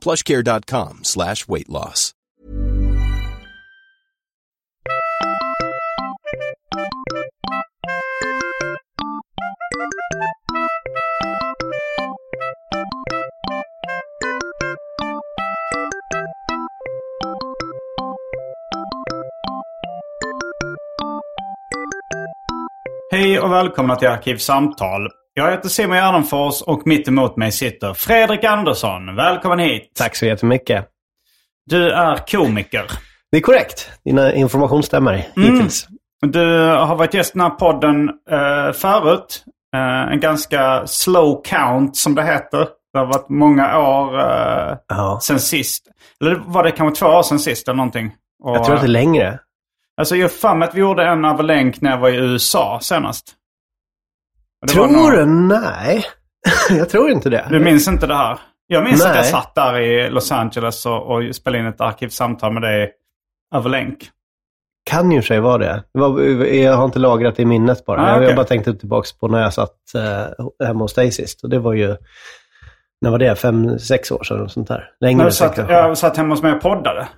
plushcare.com slash weight loss. Hej och välkomna till Arkivsamtal. Jag heter Simon Gärdenfors och mitt emot mig sitter Fredrik Andersson. Välkommen hit. Tack så jättemycket. Du är komiker. Det är korrekt. Dina information stämmer hittills. Du har varit gäst i den här podden eh, förut. Eh, en ganska slow count som det heter. Det har varit många år eh, Ja. sen sist. Eller var det kanske två år sen sist eller någonting? Och, Jag tror att det är längre. Alltså jag har för mig att vi gjorde en över länk när jag var i USA senast. Tror någon- du? Nej. jag tror inte det. Du minns inte det här? Jag minns att jag Nej. satt där i Los Angeles och, och spelade in ett arkivsamtal med dig över länk. Kan ju sig vara det. jag har inte lagrat det i minnet bara. Ah, Jag- okej. Jag bara tänkte tillbaka på när jag satt eh, hemma hos dig sist. Och det var ju, när var det? Fem, sex år sedan? Sånt där. Längre När du satt, jag satt hemma hos mig och poddade.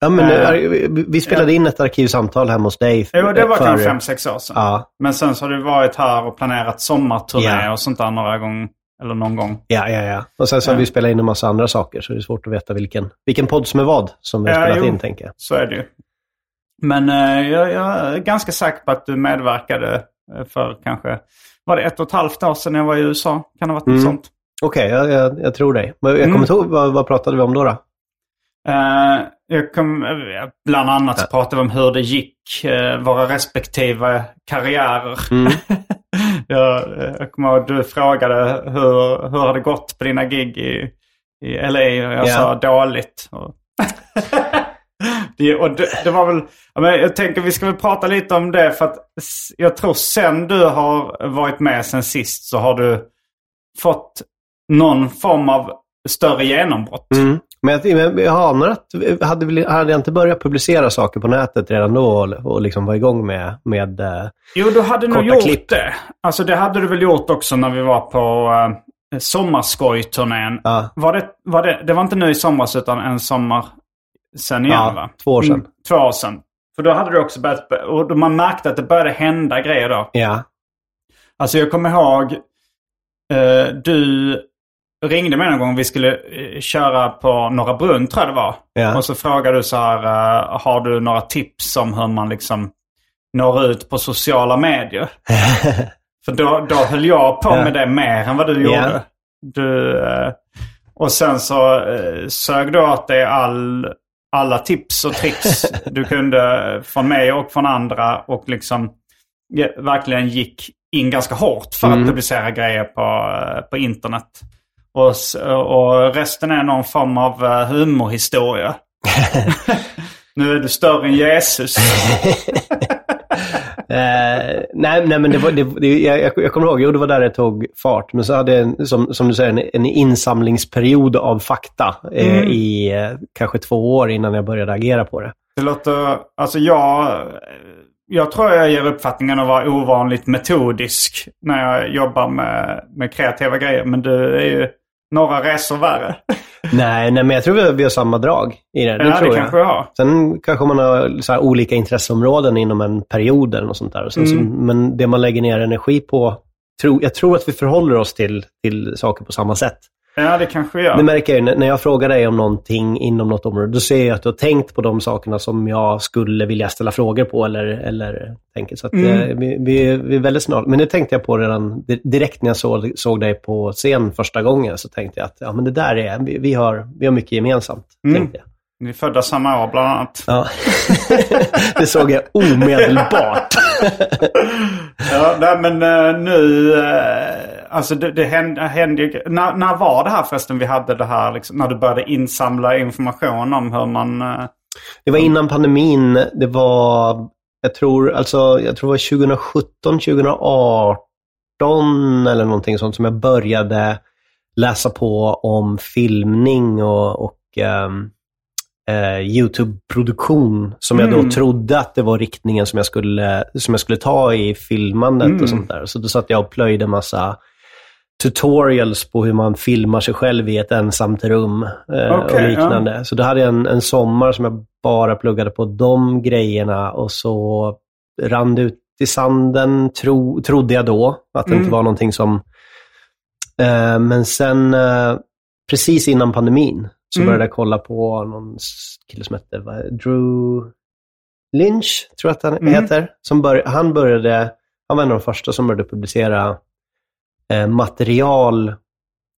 Ja, men Eh, eh, vi spelade in ett arkivsamtal hemma hos dig. Jo, det var för- kanske fem, sex år sedan. Ja, Men sen så har du varit här och planerat sommarturné Ja. och sånt där några gånger. Eller någon gång. ja, ja. ja. Och sen så har vi spelat in en massa andra saker, så det är svårt att veta vilken, vilken podd som är vad som vi har spelat jo. in, tänker jag. Så är det ju. Men eh, jag, jag är ganska säker på att du medverkade eh, för kanske, var det ett och ett halvt år sedan jag var i USA? Kan det ha varit något Mm. sånt? Okej, jag, jag, jag tror dig. Men jag Mm. kommer inte ihåg, vad, vad pratade vi om då? då? Eh, jag kom, bland annat så pratade vi om hur det gick, eh, våra respektive karriärer. Mm. jag, eh, jag kommer ihåg att du frågade hur, hur har det gått på dina gig i, i LA? Och jag Ja. sa dåligt. Och det, och det, det var väl, jag tänker vi ska väl prata lite om det för att jag tror sen du har varit med sen sist så har du fått någon form av större genombrott. Mm. Men jag, jag anar att, hade, vi- hade jag inte börjat publicera saker på nätet redan då och, och liksom var igång med, med eh, Jo, du hade nog gjort klipp. det. Alltså det hade du väl gjort också när vi var på uh, sommarskojturnén. ja, Var det, var det, det var inte nu i somras utan en sommar sen igen Ja, va? två år sedan. Mm, två år sedan. För då hade du också börjat, och då man märkte att det började hända grejer då. ja, Alltså jag kommer ihåg, eh, du ringde mig någon gång vi skulle eh, köra på Norra Brunn tror jag det var. Ja. Och så frågade du så här, eh, har du några tips om hur man liksom når ut på sociala medier? För då, då höll jag på med det mer än vad du gjorde. Du, eh, och sen så sög du åt dig all, alla tips och tricks du kunde från mig och från andra. Och liksom verkligen gick in ganska hårt för Mm. att publicera grejer på, på internet. Och, och resten är någon form av eh, humorhistoria. nu är du större än Jesus. Eh, nej, nej, men det var, det, det, jag, jag- kommer ihåg, jo det var där det tog fart. Men så hade jag, som, som du säger, en, en insamlingsperiod av fakta eh, Mm. i eh, kanske två år innan jag började agera på det. Det låter, alltså jag, jag tror jag ger uppfattningen att vara ovanligt metodisk när jag jobbar med, med kreativa grejer. Men du är ju några resor värre. nej, nej, men jag tror vi har, vi har samma drag i det. Det ja, tror det jag. kanske jag har. Sen kanske man har så olika intresseområden inom en period eller något sånt där. Så, Mm. men det man lägger ner energi på, tro, jag tror att vi förhåller oss till, till saker på samma sätt. Ja, det kanske gör. Det märker jag ju när- jag frågar dig om någonting inom något område. Då ser jag att du har tänkt på de sakerna som jag skulle vilja ställa frågor på eller, eller tänker. Så att, Mm. eh, vi, vi, vi är väldigt snart. Men det tänkte jag på redan di- direkt när jag såg, såg dig på scen första gången. Så tänkte jag att ja, men det där är, vi, vi, har, vi har mycket gemensamt. Mm. Tänkte jag. Ni är födda samma år bland annat. Ja. det såg jag omedelbart. Ja, nej, men eh, nu... alltså det, det hände, hände ju... När, när var det här förresten vi hade det här, liksom, när du började insamla information om hur man... eh, Det var innan pandemin. Det var, jag tror, alltså, jag tror det var 2017, 2018 eller någonting sånt som jag började läsa på om filmning och, och eh, YouTube-produktion. Som jag Mm. då trodde att det var riktningen som jag skulle, som jag skulle ta i filmandet Mm. och sånt där. Så då satt jag och plöjde massa tutorials på hur man filmar sig själv i ett ensamt rum eh, och liknande. Så då hade jag en, en sommar som jag bara pluggade på de grejerna och så rann det ut i sanden, tro, trodde jag då. Att det Mm. inte var någonting som... Eh, men sen, eh, precis innan pandemin, så Mm. började jag kolla på någon kille som hette Drew Lynch, tror jag att han Mm. heter. Som bör, han började, han var en av de första som började publicera eh, material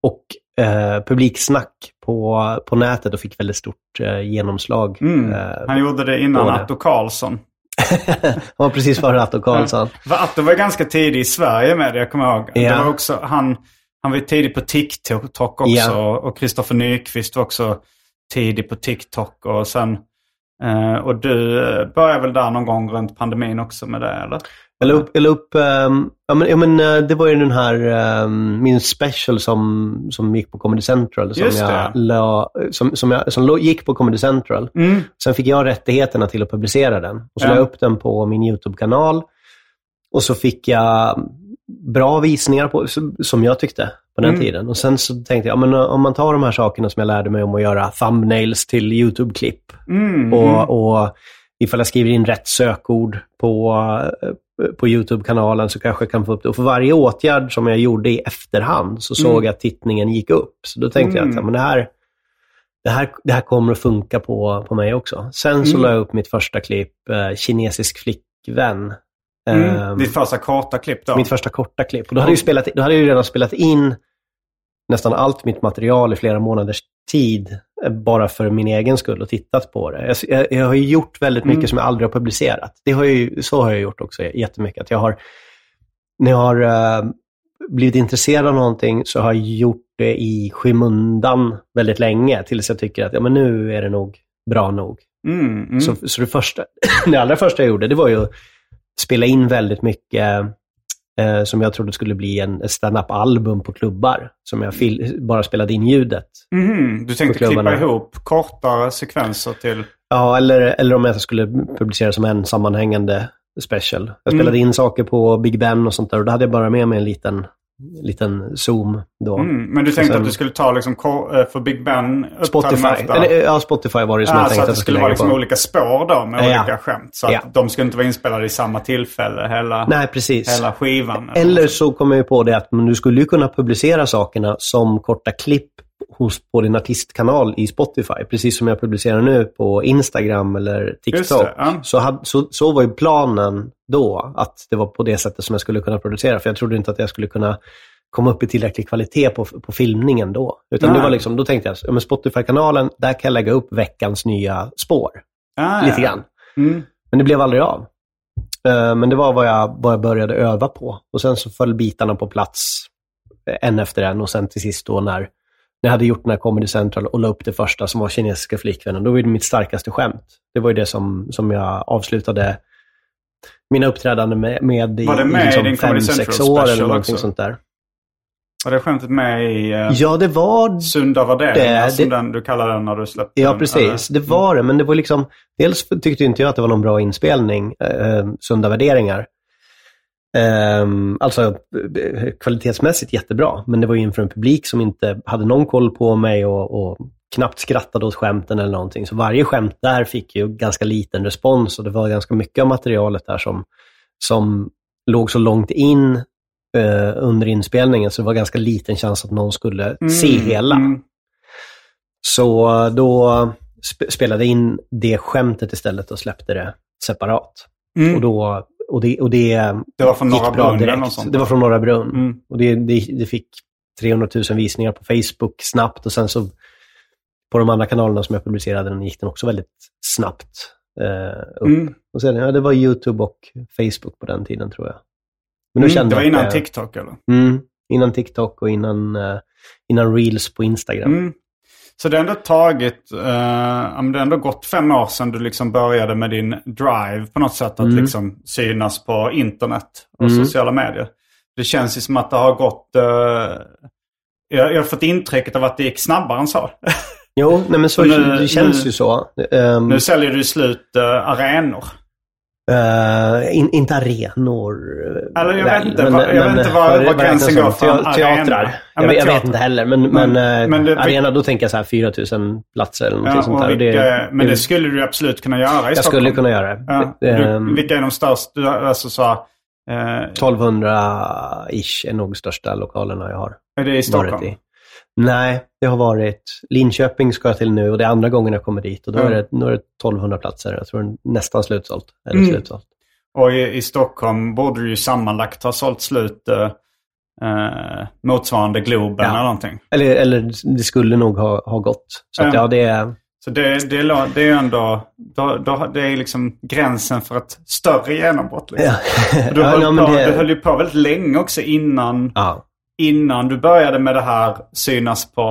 och eh, publiksnack på, på nätet och fick väldigt stort eh, genomslag. Mm. Eh, Han gjorde det innan. Atto Karlsson. han var precis före Atto Karlsson. Atto var ganska tidig i Sverige med det, jag kommer ihåg. Ja. Det var också, han, han var tidig på TikTok också. Ja. Och Kristoffer Nyqvist var också tidig på TikTok. Och sen... eh, och du började väl där någon gång runt pandemin också med det, eller? Jag la upp, jag la upp ehm, ja, men, ja, men, eh, det var ju den här, ehm, min special som, som gick på Comedy Central. Som Just jag la, som, som, jag, som gick på Comedy Central. Mm. Sen fick jag rättigheterna till att publicera den. Och så Ja. la jag upp den på min YouTube-kanal. Och så fick jag bra visningar på, som- som jag tyckte på den Mm. tiden. Och sen så tänkte jag, ja, men, om man tar de här sakerna som jag lärde mig om att göra thumbnails till YouTube-klipp. Mm. Och, och ifall jag skriver in rätt sökord på, eh, på YouTube-kanalen så kanske jag kan få upp det. Och för varje åtgärd som jag gjorde i efterhand så såg Mm. jag att tittningen gick upp. Så då tänkte jag Mm. att ja, men det, här, det, här, det här kommer att funka på, på mig också. Sen så Mm. la jag upp mitt första klipp, eh, Kinesisk flickvän. Mm. Ehm, Ditt första korta klipp då? mitt första korta klipp. Och då hade, jag spelat, då hade jag ju redan spelat in nästan allt mitt material i flera månaders tid. Bara för min egen skull och tittat på det. Jag, jag, har ju gjort väldigt mycket Mm. som jag aldrig har publicerat. Det har jag ju, så har jag gjort också jättemycket. Att jag har, när jag har eh, blivit intresserad av någonting så har jag gjort det i skymundan väldigt länge. Tills jag tycker att ja, men nu är det nog bra nog. Mm. Mm. Så, så det, första, det allra första jag gjorde, det var ju att spela in väldigt mycket eh, som jag trodde skulle bli en stand-up-album på klubbar. Som jag bara spelade in ljudet. Mhm. Du tänkte klippa ihop kortare sekvenser till... Ja, eller, eller om jag skulle publicera som en sammanhängande special. Jag spelade Mm. in saker på Big Ben och sånt där och då hade jag bara med mig en liten, liten zoom då. Mm. Men du tänkte sen- att du skulle ta liksom eh, för Big Ben Spotify. Eller, ja, Spotify var det som Ja, jag så tänkte att det jag skulle vara liksom på. olika spår då med Ja. olika skämt. Så att Ja. de skulle inte vara inspelade i samma tillfälle hela, Nej, precis. hela skivan. Eller så kommer jag på det att men du skulle ju kunna publicera sakerna som korta klipp hos, på din artistkanal i Spotify. Precis som jag publicerar nu på Instagram eller TikTok. det, ja. så, hade, så, så var ju planen då, att det var på det sättet som jag skulle kunna producera. För jag trodde inte att jag skulle kunna komma upp i tillräcklig kvalitet på, på filmningen då. Utan det var liksom, då tänkte jag, ja, men Spotify-kanalen, där kan jag lägga upp veckans nya spår. Ah, Lite grann. Mm. Men det blev aldrig av. Eh, Men det var vad jag, vad jag började öva på. Och sen så föll bitarna på plats eh, en efter en. Och sen till sist då när, när jag hade gjort den här Comedy Central och la upp det första som var kinesiska flickvännen, då var det mitt starkaste skämt. Det var ju det som, som jag avslutade mina uppträdanden med, med i, Var det med i i liksom din fem, Comedy sex Central år eller någonting också? sånt där. Var det skämtet med i uh, Ja, det var Sunda värderingar som det- den, du kallar den när du släppte Ja, den? precis. Det eller? var det, men det var liksom... Dels tyckte inte jag att det var någon bra inspelning, eh, Sunda värderingar. Ehm, alltså kvalitetsmässigt jättebra, men det var ju inför en publik som inte hade någon koll på mig och, och knappt skrattade åt skämten eller någonting. Så varje skämt där fick ju ganska liten respons och det var ganska mycket av materialet där som, som låg så långt in eh, under inspelningen, så det var ganska liten chans att någon skulle Mm, se hela. mm. Så då sp- spelade in det skämtet istället och släppte det separat. Mm. Och, då, och, det, och det Det var från Norra Brunn eller direkt. något sånt. Det var från Norra Brunn. Mm. Och det, det, det fick 300 000 visningar på Facebook snabbt och sen så på de andra kanalerna som jag publicerade den gick den också väldigt snabbt eh, upp. Mm. Och sen, ja, det var YouTube och Facebook på den tiden tror jag. Men Mm, kände det var jag innan det- TikTok eller? Mm, innan TikTok och innan, eh, innan Reels på Instagram. Mm. Så det har ändå tagit, eh, det har ändå gått fem år sedan du liksom började med din drive på något sätt att Mm. liksom synas på internet och Mm. sociala medier. Det känns ju som att det har gått, eh, jag, jag har fått intrycket av att det gick snabbare än så. Jo, nej, men så, Så nu- det känns nu- ju så. Ehm, nu säljer du slut uh, arenor. Eh, in, inte arenor. eh, Eller jag väl, vet inte, vad- jag vet inte var- vad var gränsen går för Teatrar. Ja, Jag, men vet- jag vet inte heller, men, Men- men, eh, men det- arena, då tänker jag så här 4000 platser eller något Ja, sånt där. Vilka, men det skulle du absolut kunna göra i jag Stockholm. skulle kunna göra det. Ja. Ehm, Du, vilka är de största? Alltså så, eh, 1200-ish är nog största lokalerna jag har är det i Stockholm? i. Nej, det har varit Linköping ska jag till nu och det är andra gången jag kommer dit. Och då, Mm. är, det, då är det 1200 platser. Jag tror det nästan slutsålt. Eller Mm. slutsålt. Och i, i Stockholm borde du ju sammanlagt ha sålt slut eh, eh, motsvarande Globen Ja. eller någonting. Eller, eller det skulle nog ha, ha gått. Så att, Ja. det är... Så det, det, är det är ändå, då, då, det är liksom gränsen för ett större genombrott. Liksom. Ja. Du, höll ja, på, det- du höll ju på väldigt länge också innan, ja. Innan du började med det här synas på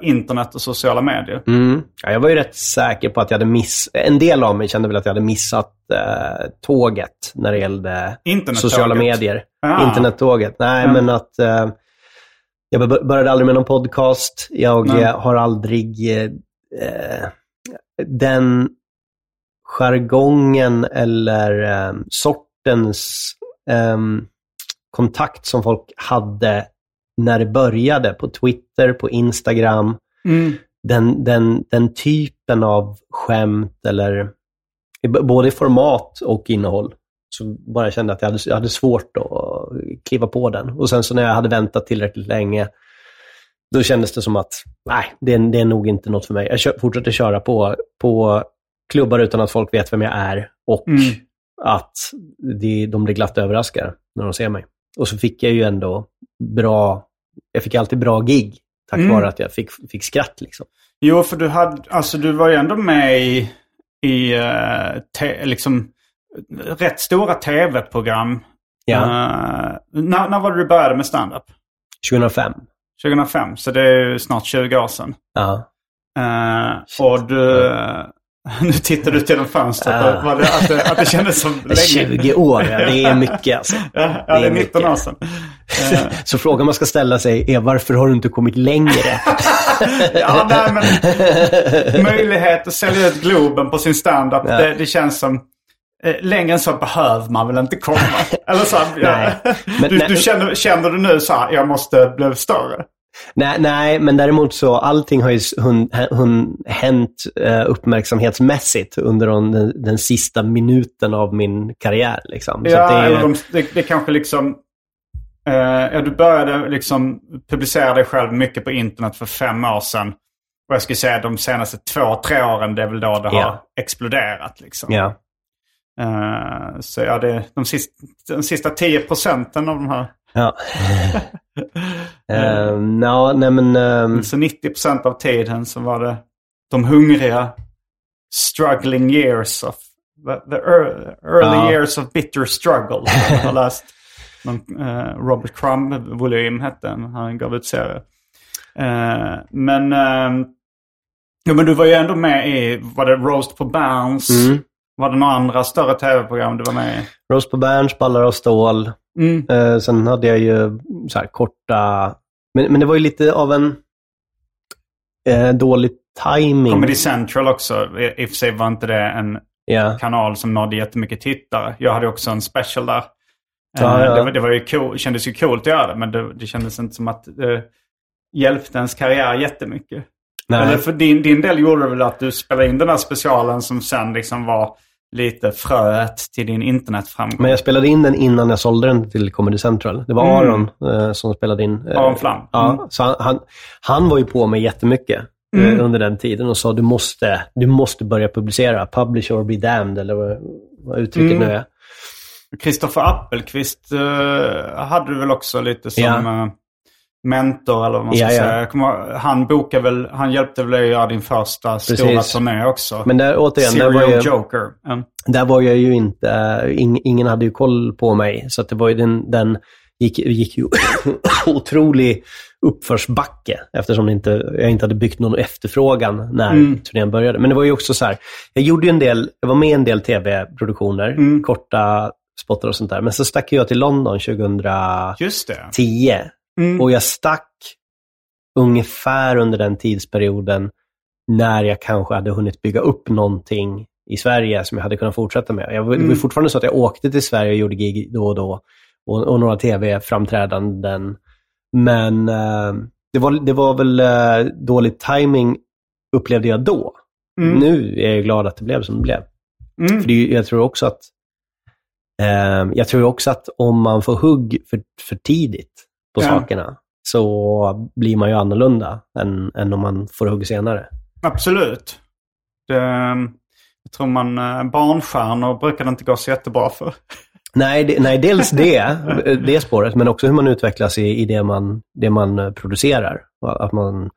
eh, internet och sociala medier. Mm. ja, jag var ju rätt säker på att jag hade miss... En del av mig kände väl att jag hade missat eh, tåget när det gällde sociala medier. Ah. Internettåget. Nej, Ja. men att eh, jag bör- började aldrig med någon podcast. Jag eh, har aldrig eh, eh, den jargongen eller sortens eh, kontakt som folk hade när det började på Twitter, på Instagram. Mm. Den, den, den typen av skämt eller både i format och innehåll. Så bara jag kände att jag hade, jag hade svårt att kliva på den. Och sen så när jag hade väntat tillräckligt länge, då kändes det som att nej, det, är- det är nog inte något för mig. Jag kör, fortsätter köra på, på klubbar utan att folk vet vem jag är och Mm. att de, de blir glatt överraskade när de ser mig. Och så fick jag ju ändå bra, jag fick alltid bra gig tack Mm. vare att jag fick, fick skratt liksom. Jo, för du, hade, alltså, du var ju ändå med i, i eh, te, liksom, rätt stora tv-program. Ja. Eh, när, när var det du började med stand-up? 2005. 2005, så det är ju snart 20 år sedan. Ja. Eh, och du... Nu tittar du till den fönstret. Ja. Var det, att, det, att det kändes som länge. 20 år, ja, det är mycket alltså. Ja, ja, det är 19 mycket. år sedan. Så frågan man ska ställa sig är varför har du inte kommit längre? ja, nej, men möjlighet att sälja ut Globen på sin standup, Ja. det, det känns som... Eh, längre än så behöver man väl inte komma? Eller så, ja. Men- du, du känner, känner du nu så här, jag måste bli större? Nej, nej, men däremot så allting har ju hun, hun, hänt eh, uppmärksamhetsmässigt under den, den, sista minuten av min karriär. Liksom. Ja, det, är, de, det, det kanske liksom... Eh, ja, du började liksom publicera dig själv mycket på internet för fem år sedan. Och jag skulle säga de senaste två, tre åren, det är väl då det har Ja. exploderat. Liksom. ja. Eh, så ja, det de sista, de sista 10 procenten av de här. Ja. uh, no, nej, men, ehm, Så 90 procent av tiden så var det de hungriga struggling years of the, the ear- early Ja. years of bitter struggle. Jag har läst någon, eh, Robert Crumb-volym hette den. Han gav ut serie. Eh, men, uh, ja, men du var ju ändå med i, var det Roast på Bounce? Mm. Var det några andra större tv-program du var med i? Roast på Berns, Ballar av stål. Mm. Eh, sen hade jag ju så här korta... Men, men det var ju lite av en eh, dålig timing. Comedy Central också. I i och för sig var inte det en Ja. kanal som nådde jättemycket tittare. Jag hade också en special där. Ja, Eh, ja. Det, var, det var ju cool, kändes ju coolt att göra det, men det, det kändes inte som att det hjälpte ens karriär jättemycket. Nej. Eller för din, din del gjorde det väl att du spelade in den här specialen som sen liksom var lite fröet till din internetframgång. Men jag spelade in den innan jag sålde den till Comedy Central. Det var Mm. Aron eh, som spelade in. eh, Aron Flam. Ja, Mm. så han, han, han var ju på mig jättemycket eh, Mm. under den tiden och sa du måste, du måste börja publicera. Publish or be damned, eller vad, vad uttrycket Mm. nu är. Kristoffer Appelqvist eh, hade du väl också lite som Ja. Mentor eller vad man ska Ja, ja. säga. Jag kommer, han bokade väl, han hjälpte väl dig att göra din första stora Precis. turné också. Men där, återigen, där var, jag, Joker. Mm. där var jag ju inte, eh, ing, ingen hade ju koll på mig. Så det var ju den, den gick, gick ju otrolig uppförsbacke eftersom det inte, jag inte hade byggt någon efterfrågan när Mm. turnén började. Men det var ju också så här, jag gjorde ju en del, jag var med i en del tv-produktioner, Mm. korta spottar och sånt där. Men så stack jag till London 2010 Just det. Mm. och jag stack ungefär under den tidsperioden när jag kanske hade hunnit bygga upp någonting i Sverige som jag hade kunnat fortsätta med. Jag, var- Det var Mm. fortfarande så att jag åkte till Sverige och gjorde gig då och då och, och några tv-framträdanden. Men eh, det, var, det var väl eh, dålig timing upplevde jag då. Mm. Nu är jag glad att det blev som det blev. Mm. För det, jag tror också att eh, jag tror också att om man får hugg för, för tidigt på Ja. sakerna så blir man ju annorlunda än, än om man får hugg senare. Absolut. Det, jag tror man, eh, barnstjärnor brukar det inte gå så jättebra för. Nej, det, nej dels det, det spåret, men också hur man utvecklas i, i det, man, det man eh, producerar. Att man,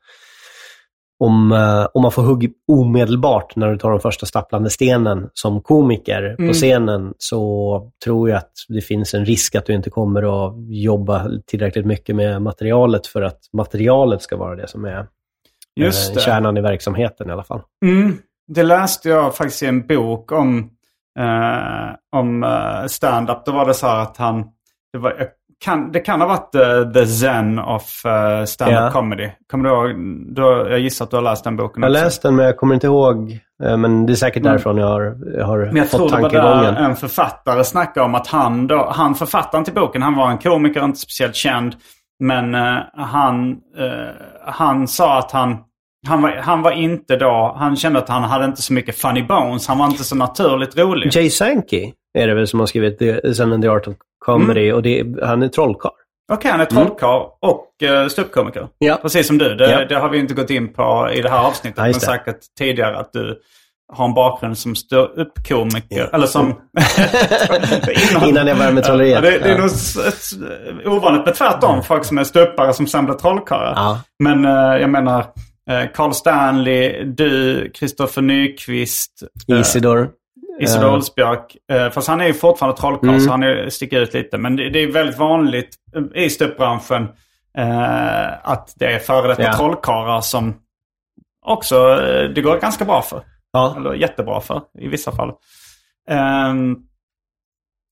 om, eh, om man får hugg omedelbart när du tar den första stapplande stenen som komiker Mm. på scenen så tror jag att det finns en risk att du inte kommer att jobba tillräckligt mycket med materialet för att materialet ska vara det som är Just eh, kärnan i verksamheten i alla fall. Mm. Det läste jag faktiskt i en bok om, eh, om eh, stand-up. Då var det så här att han... Det, var, kan, det kan ha varit eh, the zen of uh, stand-up Ja. comedy. Kommer du ihåg? Då, jag gissar att du har läst den boken Jag har läst den men jag kommer inte ihåg, eh, men det är säkert Mm. därifrån jag har, jag har Men jag tror fått det var tankegången. där en författare snackade om att han då, han författaren till boken, han var en komiker, inte speciellt känd. Men han, han sa att han, han var, han var inte då, han kände att han hade inte så mycket funny bones. Han var inte så naturligt rolig. Jay Sankey är det väl som har skrivit The, and the Art of Comedy Mm. och det, han är trollkarl. Okej, han är trollkarl och uh, ståuppkomiker. Ja. Precis som du. Det, Ja. det har vi inte gått in på i det här avsnittet. Ja, men säkert tidigare att du har en bakgrund som ståuppkomiker. Eller som... Innan jag började med trolleriet. Ja, det, det är Ja. nog ovanligt med tvärtom. Folk som är ståuppare som sen blir trollkarlar. Ja. Men eh, jag menar, Carl Stanley, du, Kristoffer Nyqvist, eh, Isidor. Isidor Eh, Olsbjörk. Eh, fast han är ju fortfarande trollkarl Mm. så han är, sticker ut lite. Men det, det är väldigt vanligt eh, i ståuppbranschen eh, att det är före detta Ja. trollkarlar som också eh, det går ganska bra för. Ja. Eller jättebra för i vissa fall. Ehm,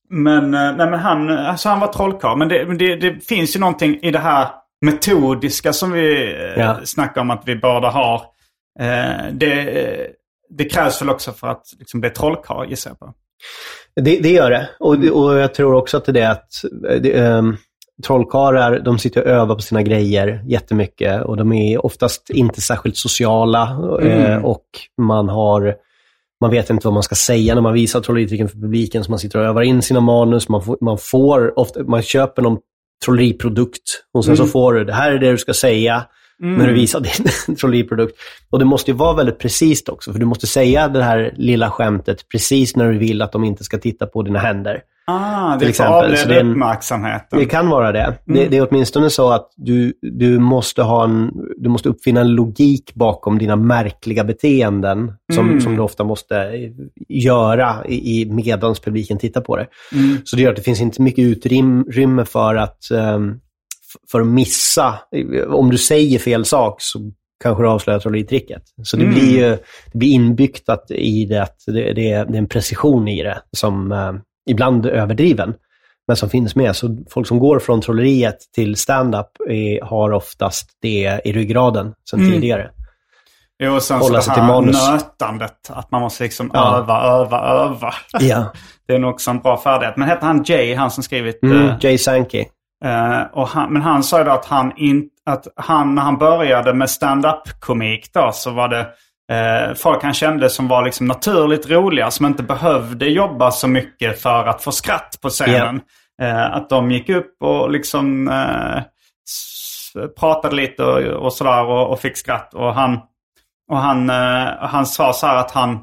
men, eh, nej, men han, alltså han var trollkarl. Men det, det, det finns ju någonting i det här metodiska som vi eh, Ja. snackar om att vi båda har. Eh, det, det krävs väl också för att liksom, bli trollkarl gissar jag på. Det, det gör det. Och, det- och jag tror också att det är att eh, det, um, trollkarlar, de sitter och övar på sina grejer jättemycket och de är oftast inte särskilt sociala eh, Mm. och man har man vet inte vad man ska säga när man visar trolleritricken för publiken, så man sitter och övar in sina manus. Man får, man får ofta, man köper någon trolleriprodukt och sen Mm. så får du, det här är det du ska säga när du visar din trolleriprodukt. Och det måste ju vara väldigt precis också, för du måste säga det här lilla skämtet precis när du vill att de inte ska titta på dina händer. Ah, det Till exempel, så det är en- uppmärksamheten. Det kan vara det. det. Det är åtminstone så att du, du, måste ha en, du måste uppfinna en logik bakom dina märkliga beteenden som, Mm. som du ofta måste göra i, medans publiken tittar på det. Mm. Så det gör att det finns inte mycket utrymme för att, ehm, för att missa. Om du säger fel sak så kanske du avslöjar trolleritricket. Så det Mm. blir ju det blir inbyggt att, i det att det, det, är, det är en precision i det som eh, ibland överdriven, men som finns med. Så folk som går från trolleriet till stand-up är, har oftast det i ryggraden sedan Mm. tidigare. Jo, och sen Hålla så det här manus. nötandet. Att man måste liksom Ja. öva, öva, öva. Ja. Det är nog också en bra färdighet. Men heter han Jay, han som skrivit... Mm, eh, Jay Sankey. och han, men han sa ju då att han, in, att han, när han började med stand-up komik då, så var det eh, folk han kände som var liksom naturligt roliga, som inte behövde jobba så mycket för att få skratt på scenen. Eh, att de gick upp och liksom eh, pratade lite och, och sådär och, och fick skratt. Och han, och han, eh, han sa så här att han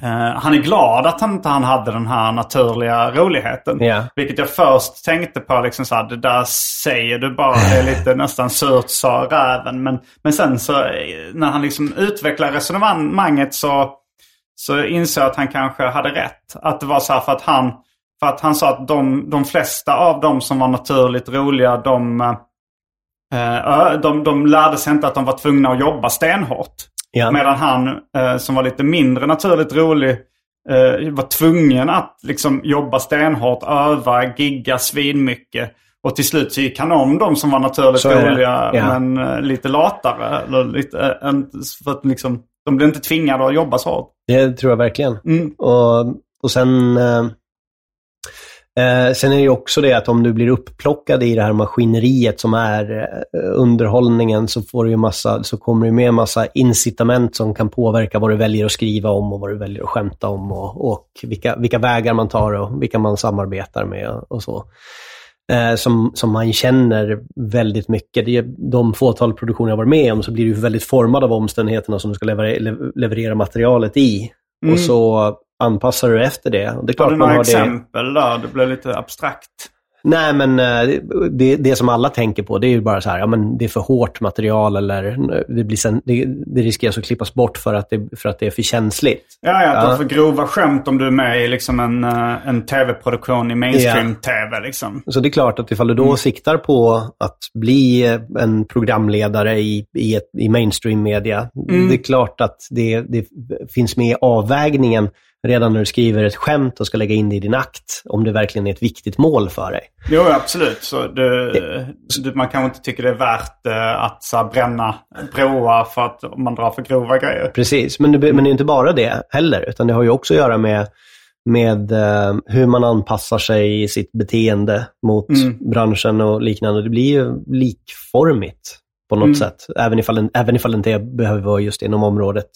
Eh, han är glad att han inte han hade den här naturliga roligheten. Ja. Vilket jag först tänkte på, liksom så här, det där säger du bara. Det är lite nästan surt sa räven. Men, men sen så eh, när han liksom utvecklar resonemanget så, så insåg jag att han kanske hade rätt. Att det var så här för att han, för att han sa att de, de flesta av dem som var naturligt roliga, de, eh, de, de lärde sig inte att de var tvungna att jobba stenhårt. Ja. Medan han eh, som var lite mindre naturligt rolig eh, var tvungen att liksom jobba stenhårt, öva, gigga svinmycket. Och till slut så gick han om de som var naturligt Så roliga Ja. men lite latare. Eller lite, för att liksom, de blev inte tvingade att jobba så hårt. Det tror jag verkligen. Mm. Och, och sen, eh, sen är det också det att om du blir upplockad i det här maskineriet som är eh, underhållningen så, får du massa, så kommer det med en massa incitament som kan påverka vad du väljer att skriva om och vad du väljer att skämta om och, och vilka, vilka vägar man tar och vilka man samarbetar med och så. Eh, som, som man känner väldigt mycket. Det de fåtal produktioner jag varit med om så blir du väldigt formad av omständigheterna som du ska leverera, le- leverera materialet i. Mm. Och så anpassar du efter det. Det är Har klart du man några har det. exempel där? Det blev lite abstrakt. Nej, men eh, det, det som alla tänker på det är ju bara så här, ja men det är för hårt material eller det, blir sen, det, det riskerar att klippas bort för att det, för att det är för känsligt. Ja, ja, Ja. ja. för grova skämt om du är med i liksom en, eh, en tv-produktion i mainstream-tv. Liksom. Så det är klart att ifall du då siktar på att bli eh, en programledare i, i, ett, i mainstream media, det är klart att det, det finns med i avvägningen redan när du skriver ett skämt och ska lägga in det i din akt, om det verkligen är ett viktigt mål för dig. Jo, absolut. Så det, det, man kanske inte tycker det är värt eh, att så här, bränna broar för att man drar för grova grejer. Precis, men det, men det är inte bara det heller, utan det har ju också att göra med, med eh, hur man anpassar sig i sitt beteende mot branschen och liknande. Det blir ju likformigt på något sätt, även ifall, även ifall det inte behöver vara just inom området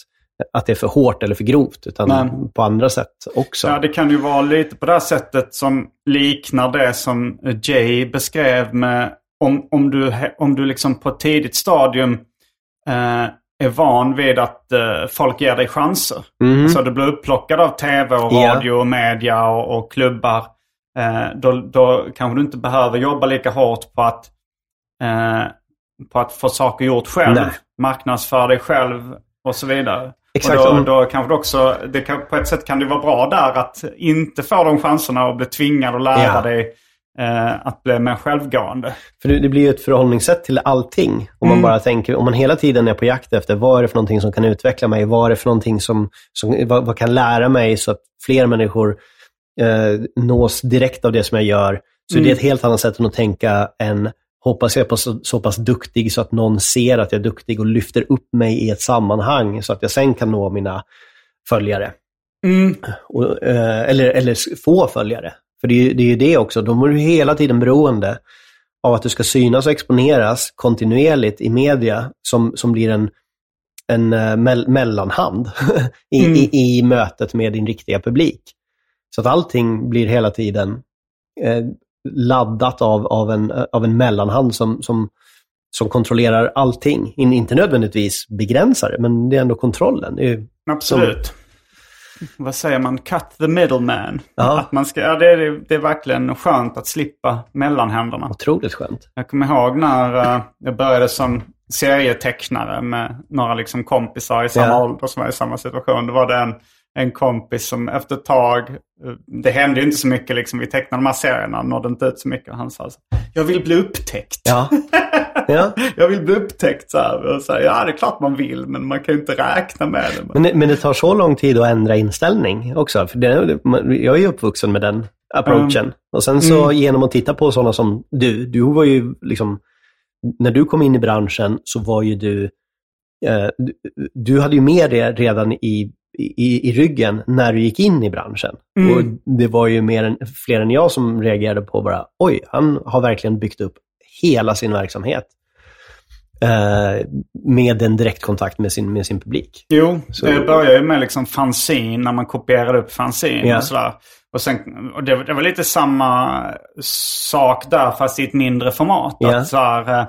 att det är för hårt eller för grovt, utan Nej. på andra sätt också. Ja, det kan ju vara lite på det här sättet som liknar det som Jay beskrev med om, om du, om du liksom på ett tidigt stadium eh, är van vid att eh, folk ger dig chanser. Mhm. Så du blir upplockad av tv och radio och media och, och klubbar. Eh, då, då kanske du inte behöver jobba lika hårt på att, eh, på att få saker gjort själv. Nej. Marknadsföra dig själv och så vidare. Exakt. Och då, då kanske det också, det kan, på ett sätt kan det vara bra där att inte få de chanserna och bli tvingad att lära Ja. dig eh, att bli mer självgående. För det, det blir ju ett förhållningssätt till allting. Om man bara tänker, om man hela tiden är på jakt efter vad är det för någonting som kan utveckla mig? Vad är det för någonting som, som vad, vad kan lära mig så att fler människor eh, nås direkt av det som jag gör? Så det är ett helt annat sätt än att tänka än hoppas jag är på så, så pass duktig så att någon ser att jag är duktig och lyfter upp mig i ett sammanhang så att jag sen kan nå mina följare. Och, eh, eller, eller få följare. För det är, det är ju det också. De är ju hela tiden beroende av att du ska synas och exponeras kontinuerligt i media som, som blir en, en eh, mell, mellanhand i, i, i mötet med din riktiga publik. Så att allting blir hela tiden eh, laddat av, av, en, av en mellanhand som, som, som kontrollerar allting. In, inte nödvändigtvis begränsar det, men det är ändå kontrollen. Är Absolut. Vad säger man? Cut the middleman. Ja. Att man ska, ja, det, är, det är verkligen skönt att slippa mellanhänderna. otroligt skönt. Jag kommer ihåg när eh, jag började som serietecknare med några liksom kompisar i samma Ja. ålder som var i samma situation. Då var det en, en kompis som efter ett tag, det hände ju inte så mycket liksom, vi tecknade de här serierna, nådde inte ut så mycket. Han sa så, jag vill bli upptäckt. Ja. ja. Jag vill bli upptäckt så här. Och så här, Ja, det är klart man vill, men man kan ju inte räkna med det. Men, det- men det tar så lång tid att ändra inställning också. För det, jag är ju uppvuxen med den approachen. Och sen så genom att titta på sådana som du, du var ju liksom, när du kom in i branschen så var ju du, eh, du, du hade ju med det redan i, i, i ryggen när du gick in i branschen. Och det var ju mer än, fler än jag som reagerade på bara, oj, han har verkligen byggt upp hela sin verksamhet. eh, med en direktkontakt med sin, med sin publik. Jo, Så- det började ju med liksom fanzine, när man kopierade upp fanzine Ja. och sådär. Och, sen, och det, det var lite samma sak där, fast i ett mindre format. Ja. Att så här, eh,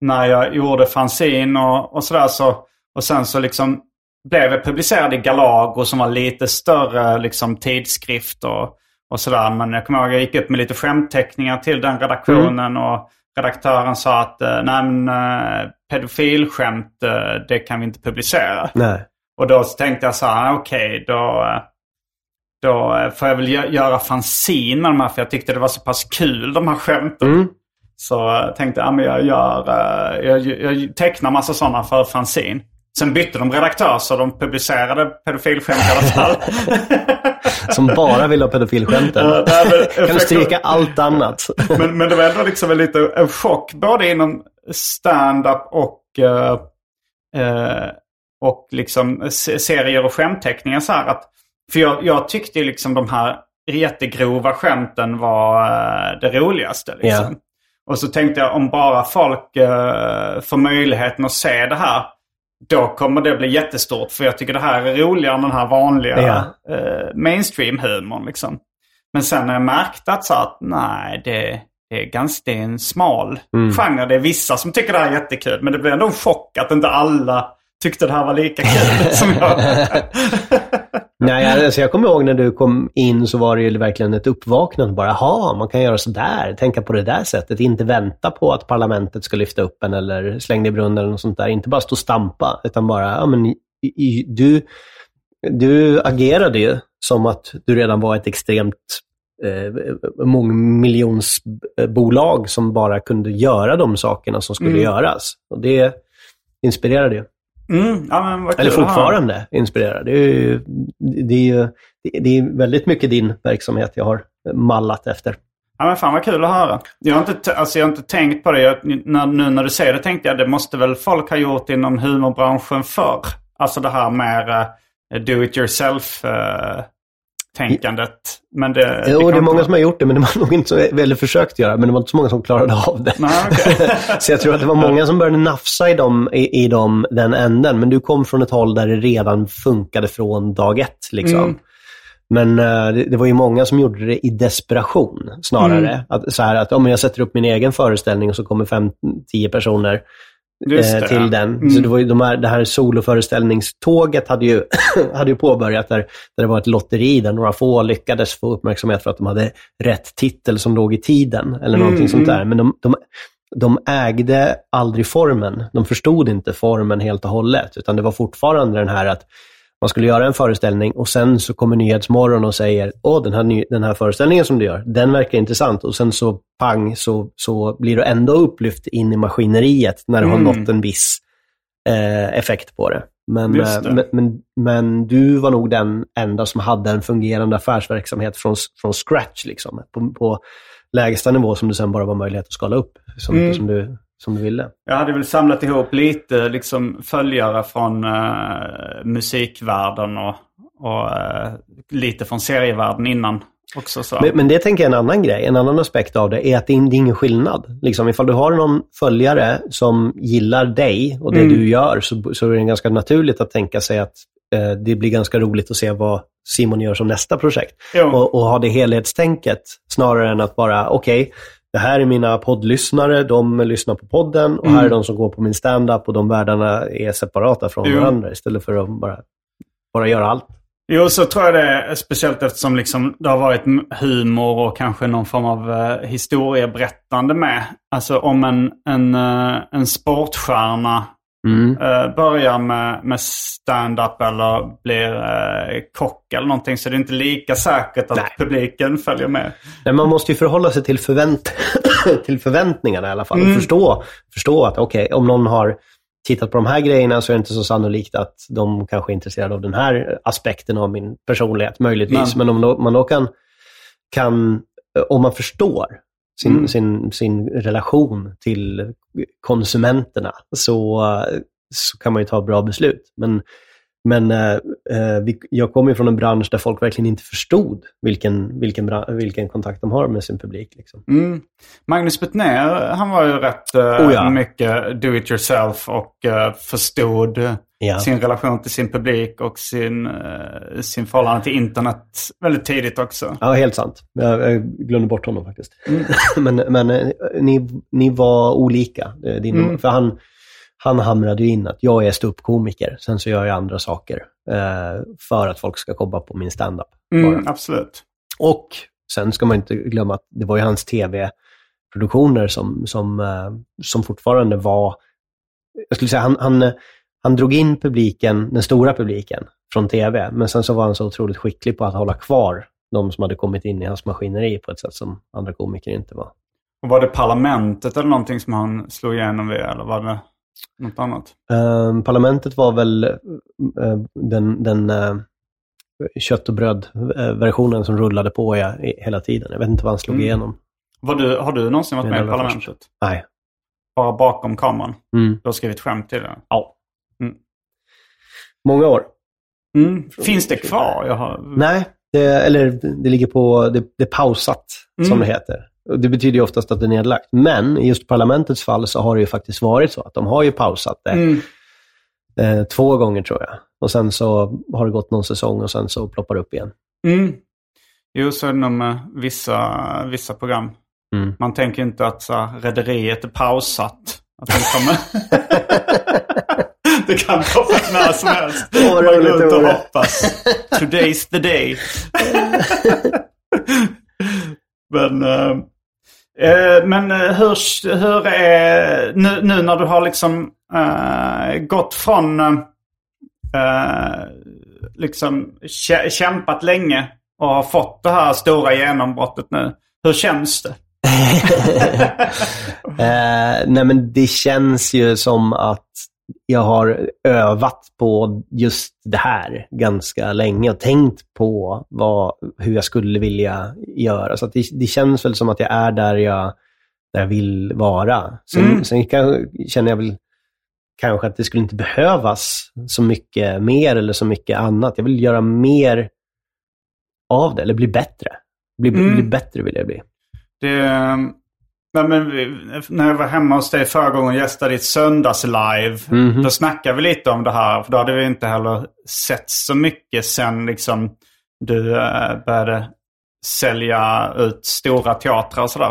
när jag gjorde fanzine och, och sådär så, och sen så liksom blev jag publicerad i Galago som var lite större liksom, tidskrift och, och sådär. Men jag kommer ihåg jag gick upp med lite skämtteckningar till den redaktionen och redaktören sa att eh, nej men eh, pedofilskämt eh, det kan vi inte publicera. Nej. Och då tänkte jag så här, okej då, eh, då eh, får jag väl gö- göra fanzine med de här för jag tyckte det var så pass kul de här skämten. Mm. Så tänkte jag, ja, men jag, gör, jag, jag tecknar massa sådana för fanzine. Sen bytte de redaktör så de publicerade pedofilskämt i alla fall. Som bara vill ha pedofilskämten. Men- kan du stryka allt annat? men, men det var ändå liksom en lite en chock både inom stand-up och, eh, eh, och liksom se- serier och skämtteckningar. Så här att, för jag, jag tyckte liksom de här jättegrova skämten var eh, det roligaste. Liksom. Ja. Och så tänkte jag om bara folk får möjligheten att se det här. Då kommer det bli jättestort. För jag tycker det här är roligare än den här vanliga Ja. eh, mainstream-humorn. Liksom. Men sen när jag märkte att, så att nej, det, det, är ganska, det är en smal Mm. genre. Det är vissa som tycker det här är jättekul. Men det blir ändå en chock att inte alla tyckte det här var lika kul som jag. Nej, alltså jag kommer ihåg när du kom in så var det ju verkligen ett uppvaknande. Bara, jaha, man kan göra sådär, tänka på det där sättet. Inte vänta på att parlamentet ska lyfta upp en eller slänga i brunnen eller något sånt där. Inte bara stå och stampa, utan bara, ja men i, i, du, du agerade ju som att du redan var ett extremt eh, mångmiljonsbolag som bara kunde göra de sakerna som skulle Mm. göras. Och det inspirerade ju. Mm, ja, Eller fortfarande inspirerar. Det är ju, det är ju det- är väldigt mycket din verksamhet jag har mallat efter. Ja men fan vad kul att höra. Jag har inte, alltså, jag har inte tänkt på det. Jag, när, nu när du säger det tänkte jag det måste väl folk ha gjort inom humorbranschen förr. Alltså det här med uh, do it yourself uh, tänkandet. Men det... Jo, det är många inte- som har gjort det, men det var nog inte så, eller försökt göra, men det var inte så många som klarade av det. Nej, okej. så jag tror att det var många som började nafsa i, dem, i, i dem, den änden, men du kom från ett håll där det redan funkade från dag ett. Liksom. Mm. Men eh, det, det var ju många som gjorde det i desperation snarare. Mm. Att, så här att om jag sätter upp min egen föreställning och så kommer fem, tio personer det, till ja. den. Mm. Så det, var ju de här, det här soloföreställningståget hade ju, hade ju påbörjat där, där det var ett lotteri där några få lyckades få uppmärksamhet för att de hade rätt titel som låg i tiden eller någonting Mm, sånt mm. där. Men de, de, de ägde aldrig formen. De förstod inte formen helt och hållet, utan det var fortfarande den här att man skulle göra en föreställning och sen så kommer Nyhetsmorgon och säger åh, den här, den här föreställningen som du gör, den verkar intressant. Och sen så pang så, så blir du ändå upplyft in i maskineriet när du har Mm. nått en viss eh, effekt på det. Men, eh, det. men, men, men du var nog den enda som hade en fungerande affärsverksamhet från, från scratch, liksom, på, på lägsta nivå som det sen bara var möjlighet att skala upp mycket Mm. som, du, som du ville. Jag hade väl samlat ihop lite liksom, följare från uh, musikvärlden och, och eh, lite från serievärlden innan också. Så. Men, men det tänker jag är en annan grej. En annan aspekt av det är att det är, det är ingen skillnad. Liksom, ifall du har någon följare som gillar dig och det Mm. du gör så, så är det ganska naturligt att tänka sig att eh, det blir ganska roligt att se vad Simon gör som nästa projekt. Och, och ha det helhetstänket snarare än att bara, okej, det här är mina poddlyssnare, de lyssnar på podden och här är Mm. de som går på min stand-up och de världarna är separata från Jo. varandra istället för att bara, bara göra allt. Jo, så tror jag det är speciellt eftersom liksom det har varit humor och kanske någon form av uh, historieberättande med. Alltså om en, en, eh, en sportstjärna Mm. eh, börjar med, med stand-up eller blir uh, kock eller någonting så det är inte lika säkert att Nej. publiken följer med. Nej, man måste ju förhålla sig till, förvänt till förväntningarna i alla fall. Mm. Och förstå, förstå att okej, om någon har tittat på de här grejerna så är det inte så sannolikt att de kanske är intresserade av den här aspekten av min personlighet, möjligtvis. Men om då, man då kan, kan, om man förstår sin, Mm. sin, sin relation till konsumenterna så, så kan man ju ta bra beslut. Men Men eh, eh, vi, jag kommer ju från en bransch där folk verkligen inte förstod vilken, vilken, vilken kontakt de har med sin publik. Liksom. Mm. Magnus Betnér, han var ju rätt eh, Oh ja. mycket do it yourself och eh, förstod Ja. sin relation till sin publik och sin, eh, sin förhållande till internet väldigt tidigt också. Ja, helt sant. Jag, jag glömde bort honom faktiskt. men men eh, ni, ni var olika. Din, Mm. För han, han hamrade ju in att jag är ståuppkomiker, sen så gör jag andra saker eh, för att folk ska komma på min standup. Mm, absolut. Och sen ska man inte glömma att det var ju hans tv-produktioner som, som, eh, som fortfarande var... Jag skulle säga, han, han, han drog in publiken, den stora publiken, från tv, men sen så var han så otroligt skicklig på att hålla kvar de som hade kommit in i hans maskineri på ett sätt som andra komiker inte var. Och var det Parlamentet eller någonting som han slog igenom vid? Eller var det något annat? Eh, Parlamentet var väl eh, den, den eh, kött och bröd-versionen som rullade på ja, hela tiden. Jag vet inte vad han slog Mm. igenom. Var du, har du någonsin varit Det med i Parlamentet? först. Nej. Bara bakom kameran? Mm. Du har skrivit skämt till det? Ja. Mm. Många år. Mm. Finns det kvar? Jag har... Nej, det, eller det ligger på, det, det är pausat, som Mm. det heter. Det betyder ju oftast att det är nedlagt. Men i just parlamentets fall så har det ju faktiskt varit så att de har ju pausat det Mm. eh, två gånger tror jag. Och sen så har det gått någon säsong och sen så ploppar det upp igen. Mm. Jo, så är det nog med vissa, vissa program. Mm. Man tänker inte att rederiet är pausat. Att de kommer... det kan komma när som helst. Vad Man går runt och hoppas. Today's the day. men eh, Eh, men eh, hur, hur är... Nu, nu när du har liksom eh, gått från... eh, liksom kä- kämpat länge och har fått det här stora genombrottet nu. Hur känns det? Eh, nej men det känns ju som att jag har övat på just det här ganska länge och tänkt på vad, hur jag skulle vilja göra. Så det, det känns väl som att jag är där jag, där jag vill vara. Sen, Mm. sen kan, känner jag väl kanske att det skulle inte behövas så mycket mer eller så mycket annat. Jag vill göra mer av det, eller bli bättre. Bli, Mm. bli bättre vill jag bli. Det, nej, men när jag var hemma hos dig förra gången och gästade ditt söndagslive. Mhm. Då snackade vi lite om det här. För då hade vi inte heller sett så mycket sen liksom, du eh, började sälja ut stora teatrar och sådär.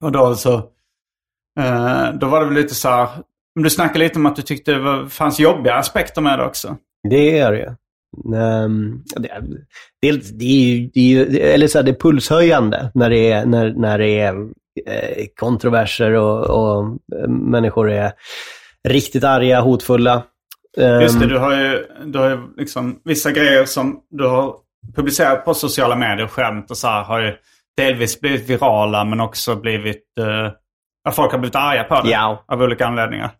Och då så... Eh, då var det väl lite så här... Du snackade lite om att du tyckte det var, fanns jobbiga aspekter med det också. Det är det. Um, det, dels, det är ju, det är ju eller så här, det är pulshöjande när det är, när, när det är eh, kontroverser och, och eh, människor är riktigt arga, hotfulla. Just det, Ehm, du har ju, du har ju liksom vissa grejer som du har publicerat på sociala medier, skämt och så här, har ju delvis blivit virala men också blivit... Ja, folk har blivit arga på det Ja. av olika anledningar.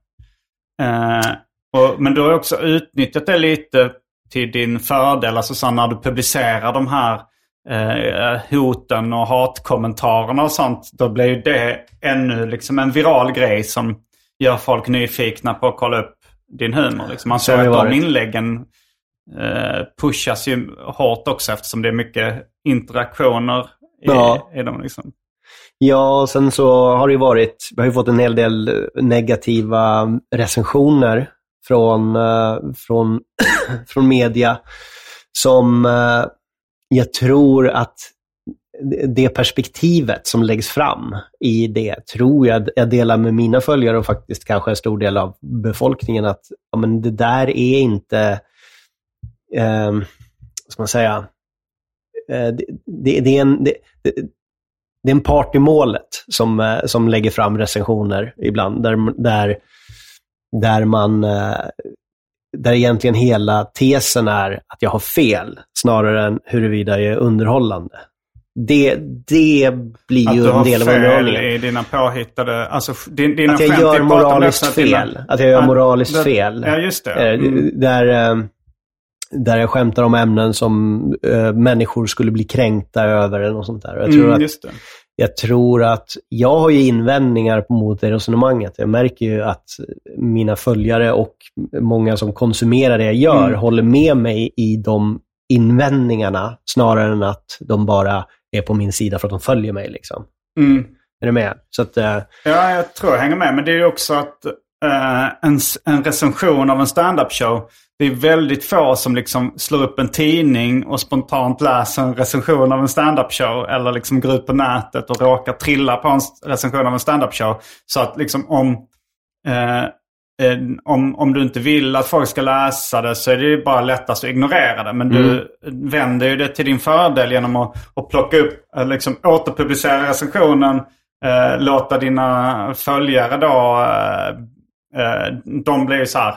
Eh, och, men du har också utnyttjat det lite till din fördel. Alltså så när du publicerar de här eh, hoten och hatkommentarerna och sånt. Då blir ju det ännu liksom en viral grej som gör folk nyfikna på att kolla upp din humor. Liksom. Man ser att de inläggen eh, pushas ju hårt också eftersom det är mycket interaktioner Ja. i dem. Liksom. Ja, och sen så har det ju varit, vi har ju fått en hel del negativa recensioner från, eh, från, från media som eh, jag tror att det perspektivet som läggs fram i det tror jag jag delar med mina följare och faktiskt kanske en stor del av befolkningen att ja, men det där är inte, eh, ska man säga, eh, det, det, det är en, det, det, är en part i målet som, eh, som lägger fram recensioner ibland, där, där, där man eh, där egentligen hela tesen är att jag har fel, snarare än huruvida jag är underhållande. Det, det blir Att ju du en har del av fel underhållningen. i dina påhittade... Alltså din, dina Att jag gör moraliskt fel. Att jag gör moraliskt fel. Ja, just det. Eh, Mm. Där, eh, där jag skämtar om ämnen som eh, människor skulle bli kränkta över eller något sånt där. Jag tror, Mm, att, jag tror att jag har ju invändningar mot det resonemanget. Jag märker ju att mina följare och många som konsumerar det jag gör Mm. håller med mig i de invändningarna snarare än att de bara är på min sida för att de följer mig. Liksom. Mm. Är du med? Så att, eh, Ja, jag tror jag hänger med. Men det är ju också att en, s- en recension av en stand-up show. Det är väldigt få som liksom slår upp en tidning och spontant läser en recension av en stand-up show. Eller liksom går ut på nätet och råkar trilla på en recension av en stand-up show. Så att liksom om, eh, eh, om, om du inte vill att folk ska läsa det så är det ju bara lättast att ignorera det. Men du vänder ju det till din fördel genom att, att plocka upp, eh, liksom återpublicera recensionen. Eh, låta dina följare då, eh, eh, Eh, de blir ju så här,